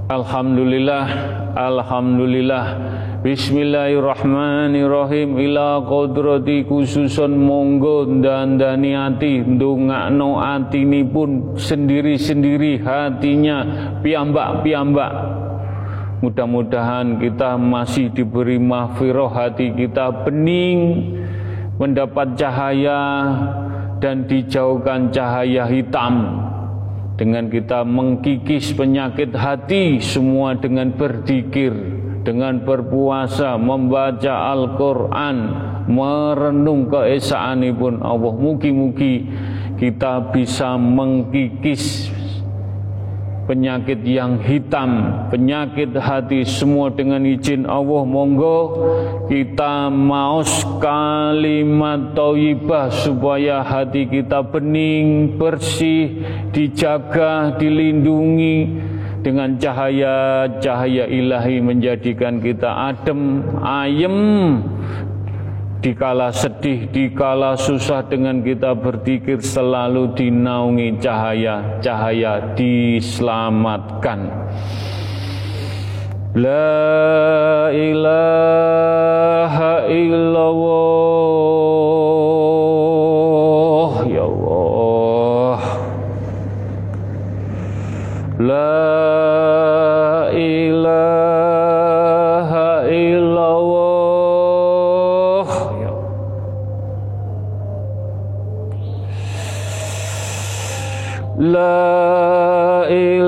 Alhamdulillah Alhamdulillah. Bismillahirrahmanirrahim. Ila kodrati khususun monggo dan daniati Dungakno atini pun sendiri-sendiri hatinya. Piambak-piambak Mudah-mudahan kita masih diberi mahfirah hati kita bening mendapat cahaya dan dijauhkan cahaya hitam. Dengan kita mengkikis penyakit hati semua dengan berzikir dengan berpuasa membaca Al-Quran merenung keesaanipun Allah. Mugi-mugi kita bisa mengkikis penyakit yang hitam, penyakit hati semua dengan izin Allah monggo kita maus kalimat thayyibah supaya hati kita bening, bersih, dijaga, dilindungi. Dengan cahaya-cahaya ilahi menjadikan kita adem, ayem Dikala sedih, dikala susah dengan kita berzikir selalu dinaungi cahaya-cahaya diselamatkan. La ilaha illallah La ilaha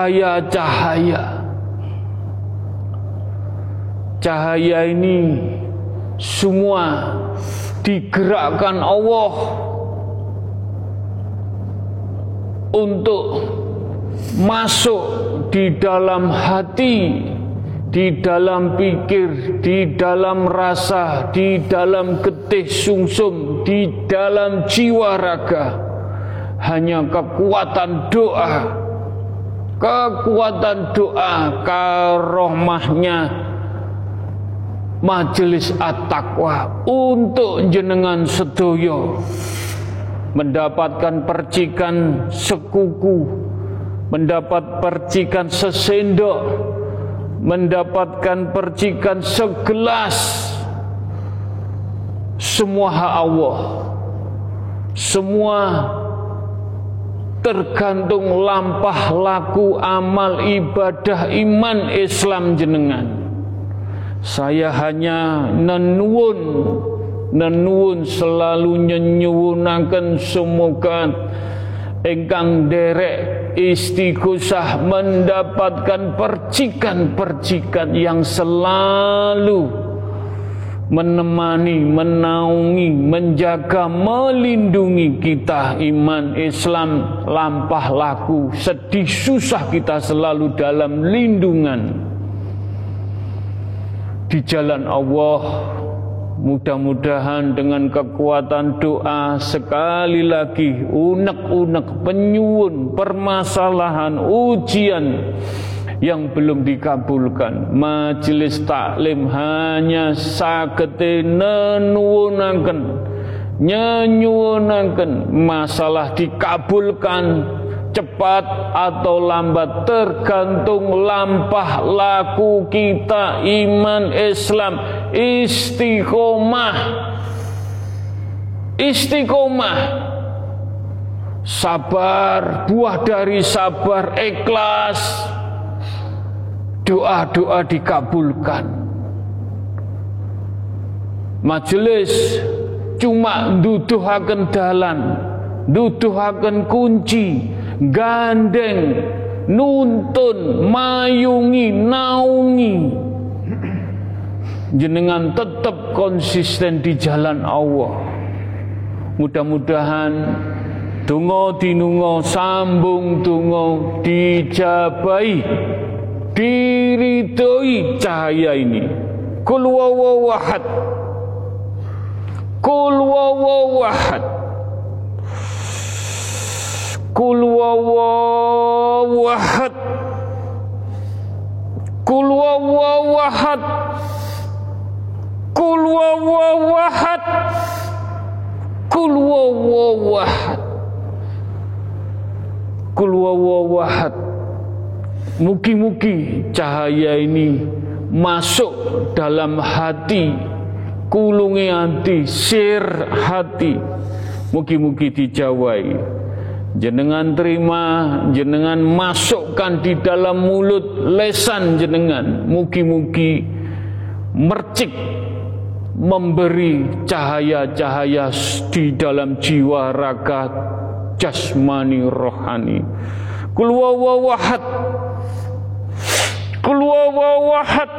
cahaya-cahaya Cahaya ini semua digerakkan Allah untuk masuk di dalam hati, di dalam pikir, di dalam rasa, di dalam getih sungsum, di dalam jiwa raga. Hanya kekuatan doa, kekuatan doa, karohmahnya majelis at-taqwa untuk jenengan sedoyo mendapatkan percikan sekuku mendapat percikan sesendok mendapatkan percikan segelas. Semua hak Allah semua tergantung lampah laku amal ibadah iman Islam jenengan. Saya hanya nenuwun nenuwun selalu nyenyuwunaken semoga engkang derek istighosah mendapatkan percikan-percikan yang selalu menemani, menaungi, menjaga, melindungi kita iman Islam lampah laku sedih susah kita selalu dalam lindungan. Di jalan Allah mudah-mudahan dengan kekuatan doa sekali lagi unek-unek penyuwun permasalahan ujian yang belum dikabulkan. Majelis taklim hanya sagete nenuwunaken nyenyuwunaken masalah dikabulkan cepat atau lambat tergantung lampah laku kita iman Islam. Istiqomah. Istiqomah. Sabar buah dari sabar ikhlas doa-doa dikabulkan. Majelis cuma duduhaken dalan duduhaken kunci gandeng nuntun mayungi naungi. Jenengan tetap konsisten di jalan Allah. Mudah-mudahan Dungo dinungo sambung dungo dijabai diridoi cahaya ini. Kul wawahad kul wawahad kul wawahad kul wawahad kul wawahad kul wawahad kul wawahad Mugi-mugi cahaya ini masuk dalam hati, kulungi hati, sir hati. Mugi-mugi dijawai. Jenengan terima, jenengan masukkan di dalam mulut lesan jenengan. Mugi-mugi mercik memberi cahaya-cahaya di dalam jiwa raga jasmani rohani. Kul wawahad Kul wawahad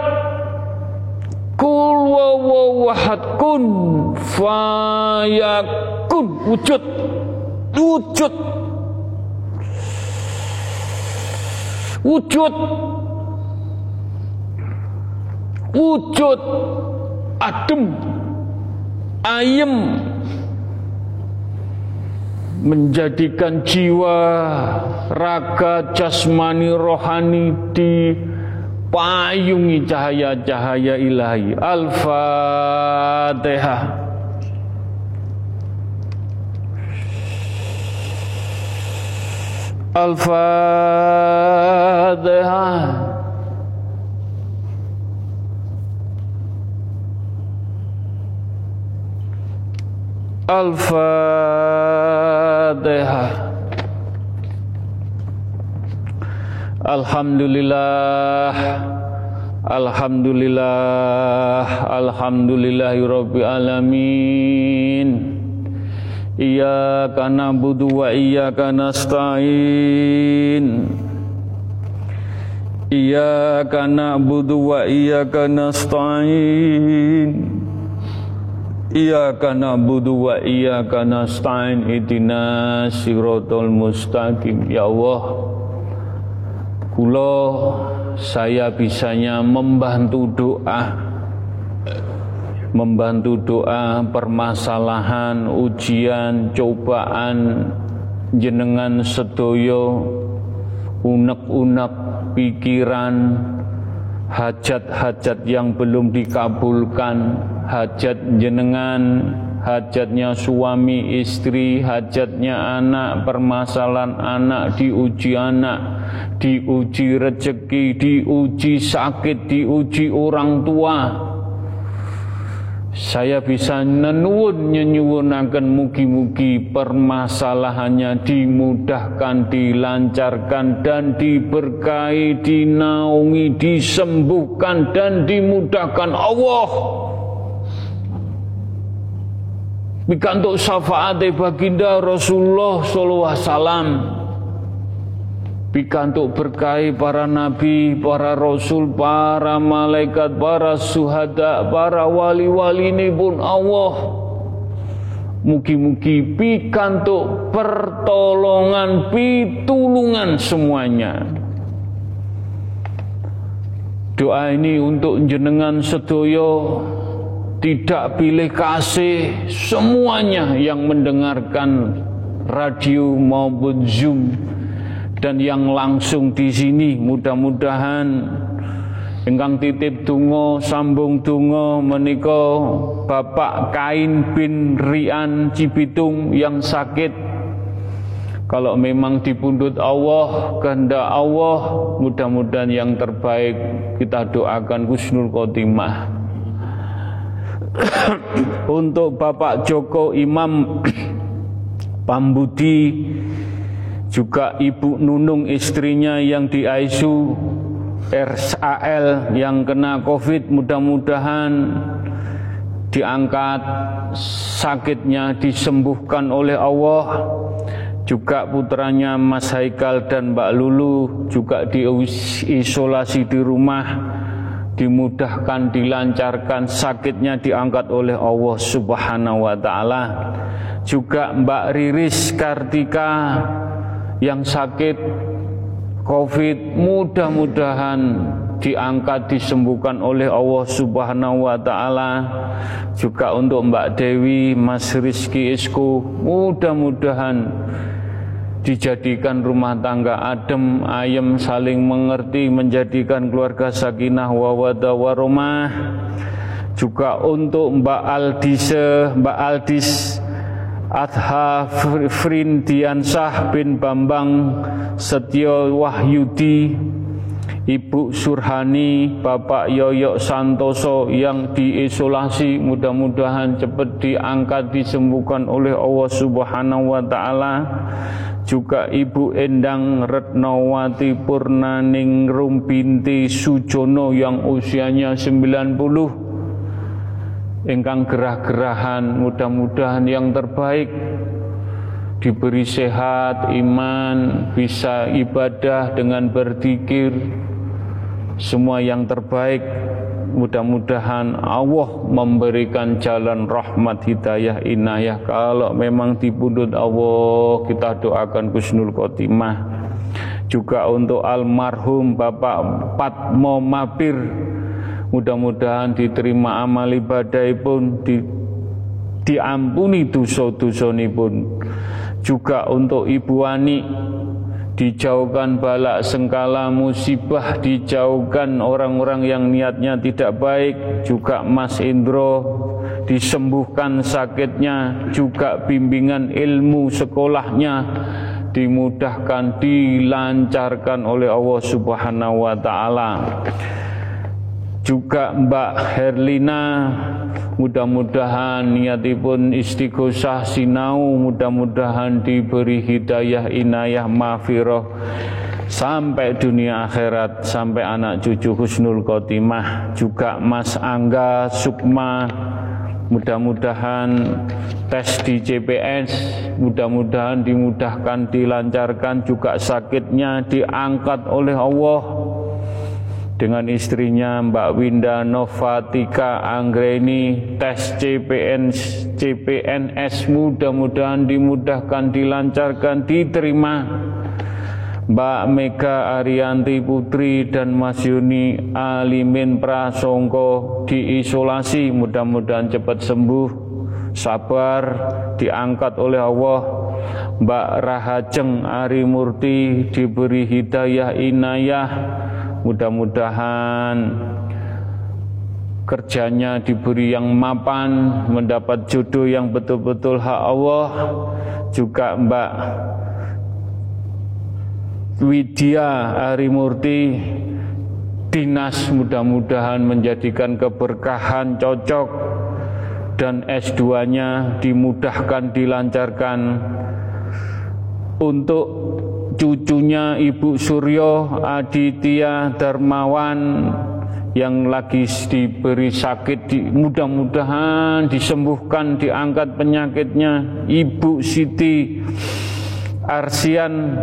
Kul wawahad kun fayakun. Wujud. Wujud. Wujud. Wujud. Adem. Ayem. Menjadikan jiwa raga jasmani rohani di payungi cahaya-cahaya ilahi. Al-Fatihah. Al-Fatihah. Al-Fatihah Alhamdulillah. Alhamdulillah. Alhamdulillahirabbil alamin. Iyyaka na'budu wa iyyaka nasta'in. Iyyaka na'budu wa iyyaka nasta'in. Iyyaka na'budu wa iyyaka nasta'in. Ihdinas siratal mustaqim. Ya Allah kula saya bisanya membantu doa. Membantu doa permasalahan ujian cobaan jenengan sedoyo unek-unek pikiran hajat-hajat yang belum dikabulkan, hajat jenengan, hajatnya suami istri, hajatnya anak, permasalahan anak, diuji anak, diuji rezeki, diuji sakit, diuji orang tua. Saya bisa nenuun nyenyuwunaken mugi-mugi permasalahannya dimudahkan, dilancarkan dan diberkahi, dinaungi, disembuhkan dan dimudahkan Allah. Bikantuk syafaat baginda Rasulullah sallallahu alaihi wasallam pikantuk berkahi para nabi, para rasul, para malaikat, para suhada, para wali-wali ini pun Allah. Mugi-mugi pikantuk pertolongan, pitulungan semuanya. Doa ini untuk jenengan sedoyo tidak pilih kasih semuanya yang mendengarkan radio maupun zoom. Dan yang langsung di sini mudah-mudahan ingkang titip tungo sambung tungo meniko Bapak Kain bin Rian Cibitung yang sakit. Kalau memang dipundut Allah kehendak Allah mudah-mudahan yang terbaik kita doakan Kusnul Khotimah [COUGHS] untuk Bapak Joko Imam [COUGHS] Pambudi juga Ibu Nunung istrinya yang di ICU RSAL yang kena COVID mudah-mudahan diangkat sakitnya disembuhkan oleh Allah. Juga putranya Mas Haikal dan Mbak Lulu juga diisolasi di rumah dimudahkan dilancarkan sakitnya diangkat oleh Allah Subhanahu wa taala. Juga Mbak Riris Kartika yang sakit COVID mudah-mudahan diangkat disembuhkan oleh Allah Subhanahu wa taala. Juga untuk Mbak Dewi Mas Rizky Isku mudah-mudahan dijadikan rumah tangga adem ayem saling mengerti menjadikan keluarga sakinah wawada waromah juga untuk Mbak Aldise Mbak Aldis Adha Frindiansah bin Bambang Setio Wahyudi Ibu Surhani Bapak Yoyok Santoso yang diisolasi mudah-mudahan cepat diangkat disembuhkan oleh Allah Subhanahu wa taala juga Ibu Endang Retnawati Purnaningrum binti Sujono yang usianya 90 ingkang gerah-gerahan mudah-mudahan yang terbaik. Diberi sehat iman bisa ibadah dengan berzikir semua yang terbaik mudah-mudahan Allah memberikan jalan rahmat hidayah inayah kalau memang dipundut Allah kita doakan kusnul khotimah juga untuk almarhum Bapak Patmo Mapir Mudah-mudahan diterima amal ibadah pun di, diampuni dosa-dosa pun. Juga untuk Ibu Ani dijauhkan balak sengkala musibah dijauhkan orang-orang yang niatnya tidak baik juga Mas Indro disembuhkan sakitnya juga bimbingan ilmu sekolahnya dimudahkan dilancarkan oleh Allah Subhanahu wa taala juga Mbak Herlina mudah-mudahan niatipun istighosah sinau mudah-mudahan diberi hidayah inayah mafiroh sampai dunia akhirat sampai anak cucu husnul khotimah. Juga Mas Angga Sukma mudah-mudahan tes di CPS mudah-mudahan dimudahkan dilancarkan. Juga sakitnya diangkat oleh Allah dengan istrinya Mbak Winda Novatika Anggreni tes CPN CPNS mudah-mudahan dimudahkan dilancarkan diterima. Mbak Mega Arianti Putri dan Mas Yuni Alimin Prasongko diisolasi mudah-mudahan cepat sembuh. Sabar diangkat oleh Allah. Mbak Rahajeng Ari Murti diberi hidayah inayah Mudah-mudahan kerjanya diberi yang mapan, mendapat jodoh yang betul-betul hak Allah. Juga Mbak Widya Arimurti dinas mudah-mudahan menjadikan keberkahan cocok dan S2-nya dimudahkan dilancarkan untuk cucunya Ibu Suryo Aditya Darmawan yang lagi diberi sakit mudah-mudahan disembuhkan diangkat penyakitnya. Ibu Siti Arsian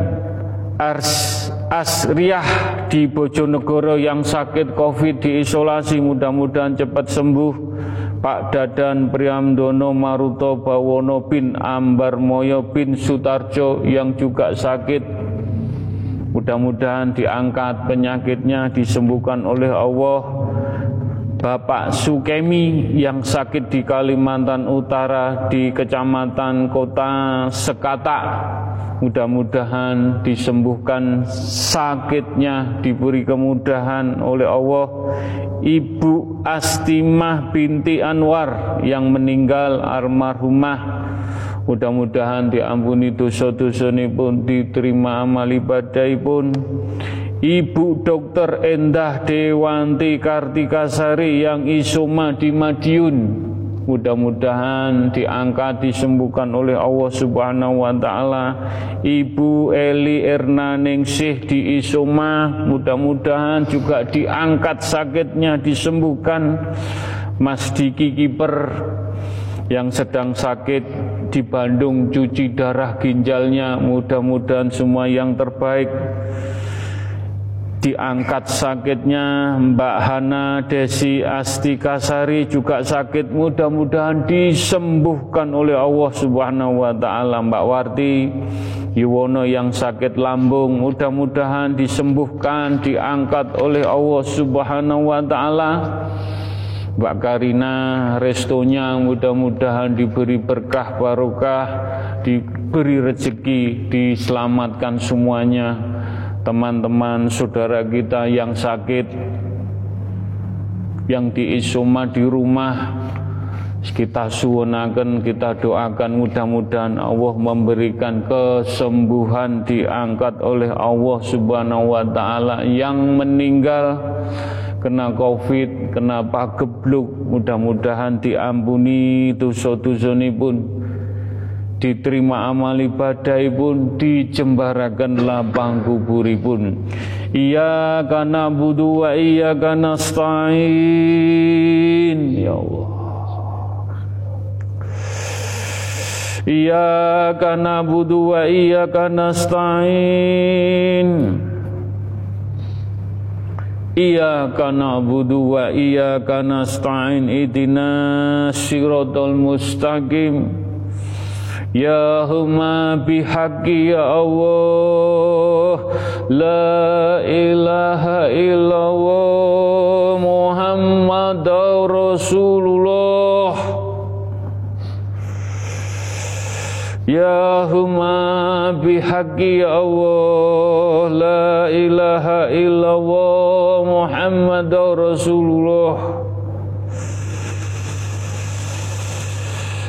Ars Asriah di Bojonegoro yang sakit Covid diisolasi mudah-mudahan cepat sembuh. Pak Dadan Priamdono Maruto Bawono bin Ambar Moyo bin Sutarjo yang juga sakit mudah-mudahan diangkat penyakitnya disembuhkan oleh Allah. Bapak Sukemi yang sakit di Kalimantan Utara di Kecamatan Kota Sekata Mudah-mudahan disembuhkan. Sakitnya, diberi kemudahan oleh Allah. Ibu Astimah binti Anwar yang meninggal almarhumah Mudah-mudahan diampuni dosa-dosa pun diterima amal ibadah pun. Ibu Dokter Endah Dewanti Kartikasari yang isoma di Madiun Mudah-mudahan diangkat disembuhkan oleh Allah Subhanahu wa taala. Ibu Eli Erna Ningsih di Isoma, mudah-mudahan juga diangkat sakitnya disembuhkan. Mas Diki Kiper yang sedang sakit di Bandung cuci darah ginjalnya, mudah-mudahan semua yang terbaik. diangkat sakitnya Mbak Hana Desi Astikasari juga sakit. Mudah-mudahan disembuhkan oleh Allah Subhanahu wa taala Mbak Warti Yuwono yang sakit lambung. Mudah-mudahan disembuhkan diangkat oleh Allah Subhanahu wa taala Mbak Karina restonya mudah-mudahan diberi berkah barokah diberi rezeki diselamatkan semuanya. Teman-teman saudara kita yang sakit yang diisoma di rumah kita suwunaken kita doakan mudah-mudahan Allah memberikan kesembuhan diangkat oleh Allah Subhanahu wa taala. Yang meninggal kena covid, kena pagebluk, mudah-mudahan diampuni dosa-dosa pun diterima amal ibadah pun dijembarakan lapang kuburipun. Iya kana budu wa iya kana stain ya Allah. Iya kana budu wa iya kana stain Iyyaka na'budu wa iyyaka nasta'in ihdinas siratal mustaqim. Ya huma bihaqqi ya Allah La ilaha illallah Muhammad Rasulullah. Ya huma bihaqqi ya Allah La ilaha illallah Muhammad Rasulullah.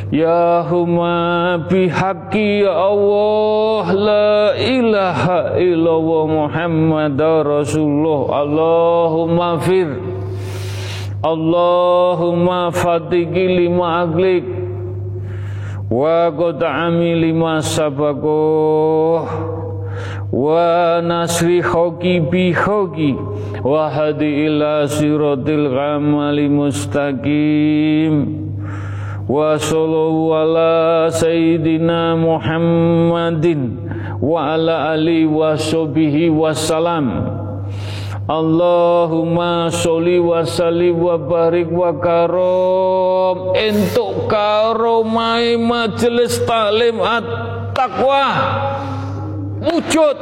Ya huma ya Allah La ilaha illallah Muhammad Rasulullah. Allahumma fir lima aglik wa qad'ami lima sabakoh wa nasri hoki bi hoki. Wa hadi ila siratil ghamali mustaqim. Wa sallallahu ala sayyidina muhammadin wa ala ali wa sahbihi wassalam Allahumma sholli wa sallim wa barik wa karom entuk karomai majelis taklim at-taqwa wujud.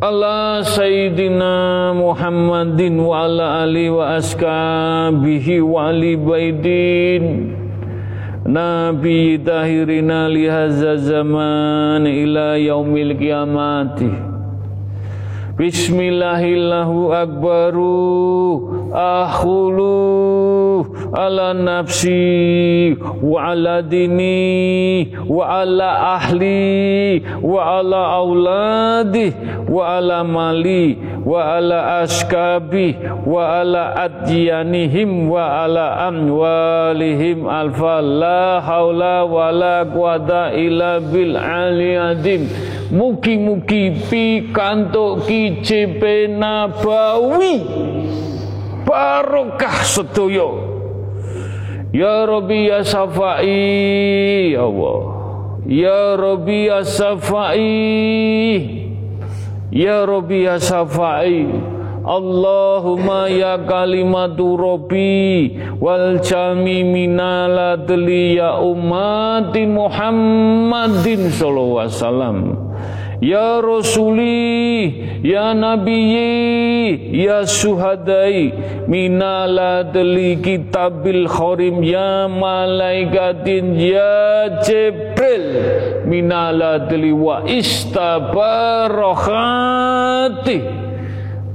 Allah Sayyidina Muhammadin wa ala ali wa askabihi wa ali baidin Nabi tahirina lihazza zaman ila yaumil kiamati Bismillahillahu akbaru ala nafsi wa ala dini wa ala ahli wa ala auladi wa ala mali wa ala askabi wa ala adyanihim wa ala amwalihim. Alfa la wa la quwata illa bil aliyadim Mugi-mugi pikantuk kicipe nabawi barokah sedaya. Ya Rabbi ya Safai ya Allah. Ya Rabbi ya Safai. Ya Rabbi ya Safai. Allahumma ya kalimatu Rabbi wal jami minala ya ummati Muhammadin sallallahu alaihi wasallam. Ya Rasuli, Ya Nabi, Ya Suhadai, Minala deli kitabil khorim, Ya Malaikatin, Ya Jibril, Minala deli wa istabarokhati,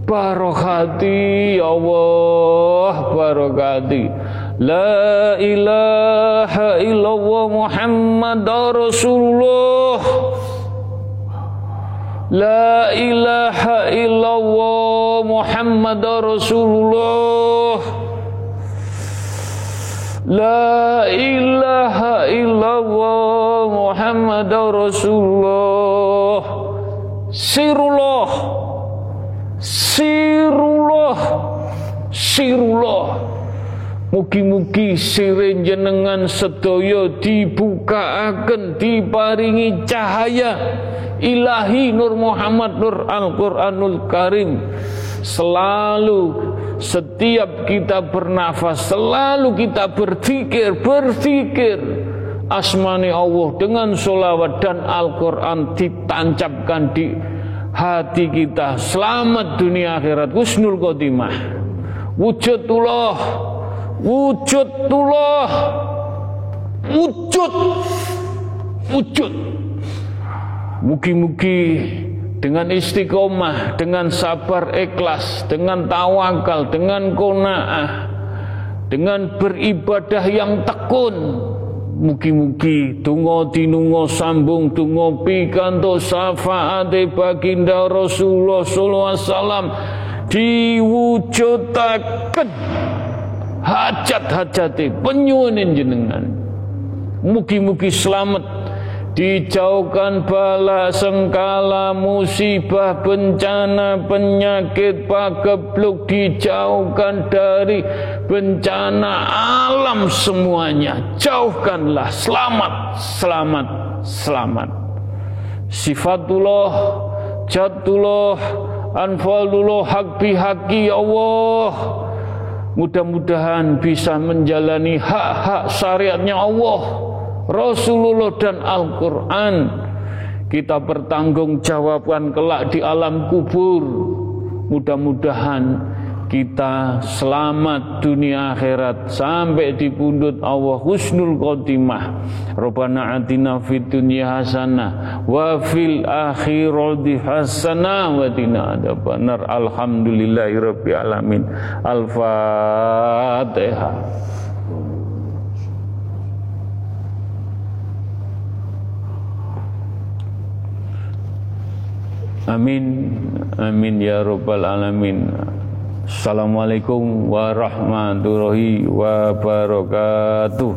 Barokhati, Ya Allah, Barokati. La ilaha illallah Muhammad Rasulullah La ilaha illallah Muhammad Rasulullah. La ilaha illallah Muhammad Rasulullah. Sirullah. Sirullah. Sirullah. Mugi-mugi sirin jenengan sedaya diparingi cahaya ilahi Nur Muhammad Nur Al-Quranul Karim. Selalu setiap kita bernafas selalu kita berpikir berpikir asmani Allah dengan solawat dan Al-Quran ditancapkan di hati kita. Selamat dunia akhirat. Husnul khotimah. Wujudullah. Wujudullah. Wujud. Wujud mugi-mugi dengan istiqomah, dengan sabar ikhlas, dengan tawakal, dengan kona'ah, dengan beribadah yang tekun. Mugi-mugi tungo tinungo sambung tungo pikanto syafaate baginda Rasulullah sallallahu alaihi wasallam diwujudaken hajat-hajate penyuwun jenengan. Mugi-mugi selamat Dijauhkan bala sengkala musibah bencana penyakit pagebluk. Dijauhkan dari bencana alam semuanya. Jauhkanlah. Selamat selamat selamat. Sifatullah jatullah anfalullah hak bihaki ya Allah. Mudah-mudahan bisa menjalani hak-hak syariatnya Allah Rasulullah dan Al-Quran. Kita bertanggungjawabkan kelak di alam kubur. Mudah-mudahan kita selamat dunia akhirat sampai di pundut Allah husnul khotimah. Rabbana atina fid dunya hasanah wa fil akhirati hasanah wa qina adzabannar. Alhamdulillahi rabbil alamin. Al-fatihah Amin. Amin ya Rabbal Alamin. Assalamualaikum warahmatullahi wabarakatuh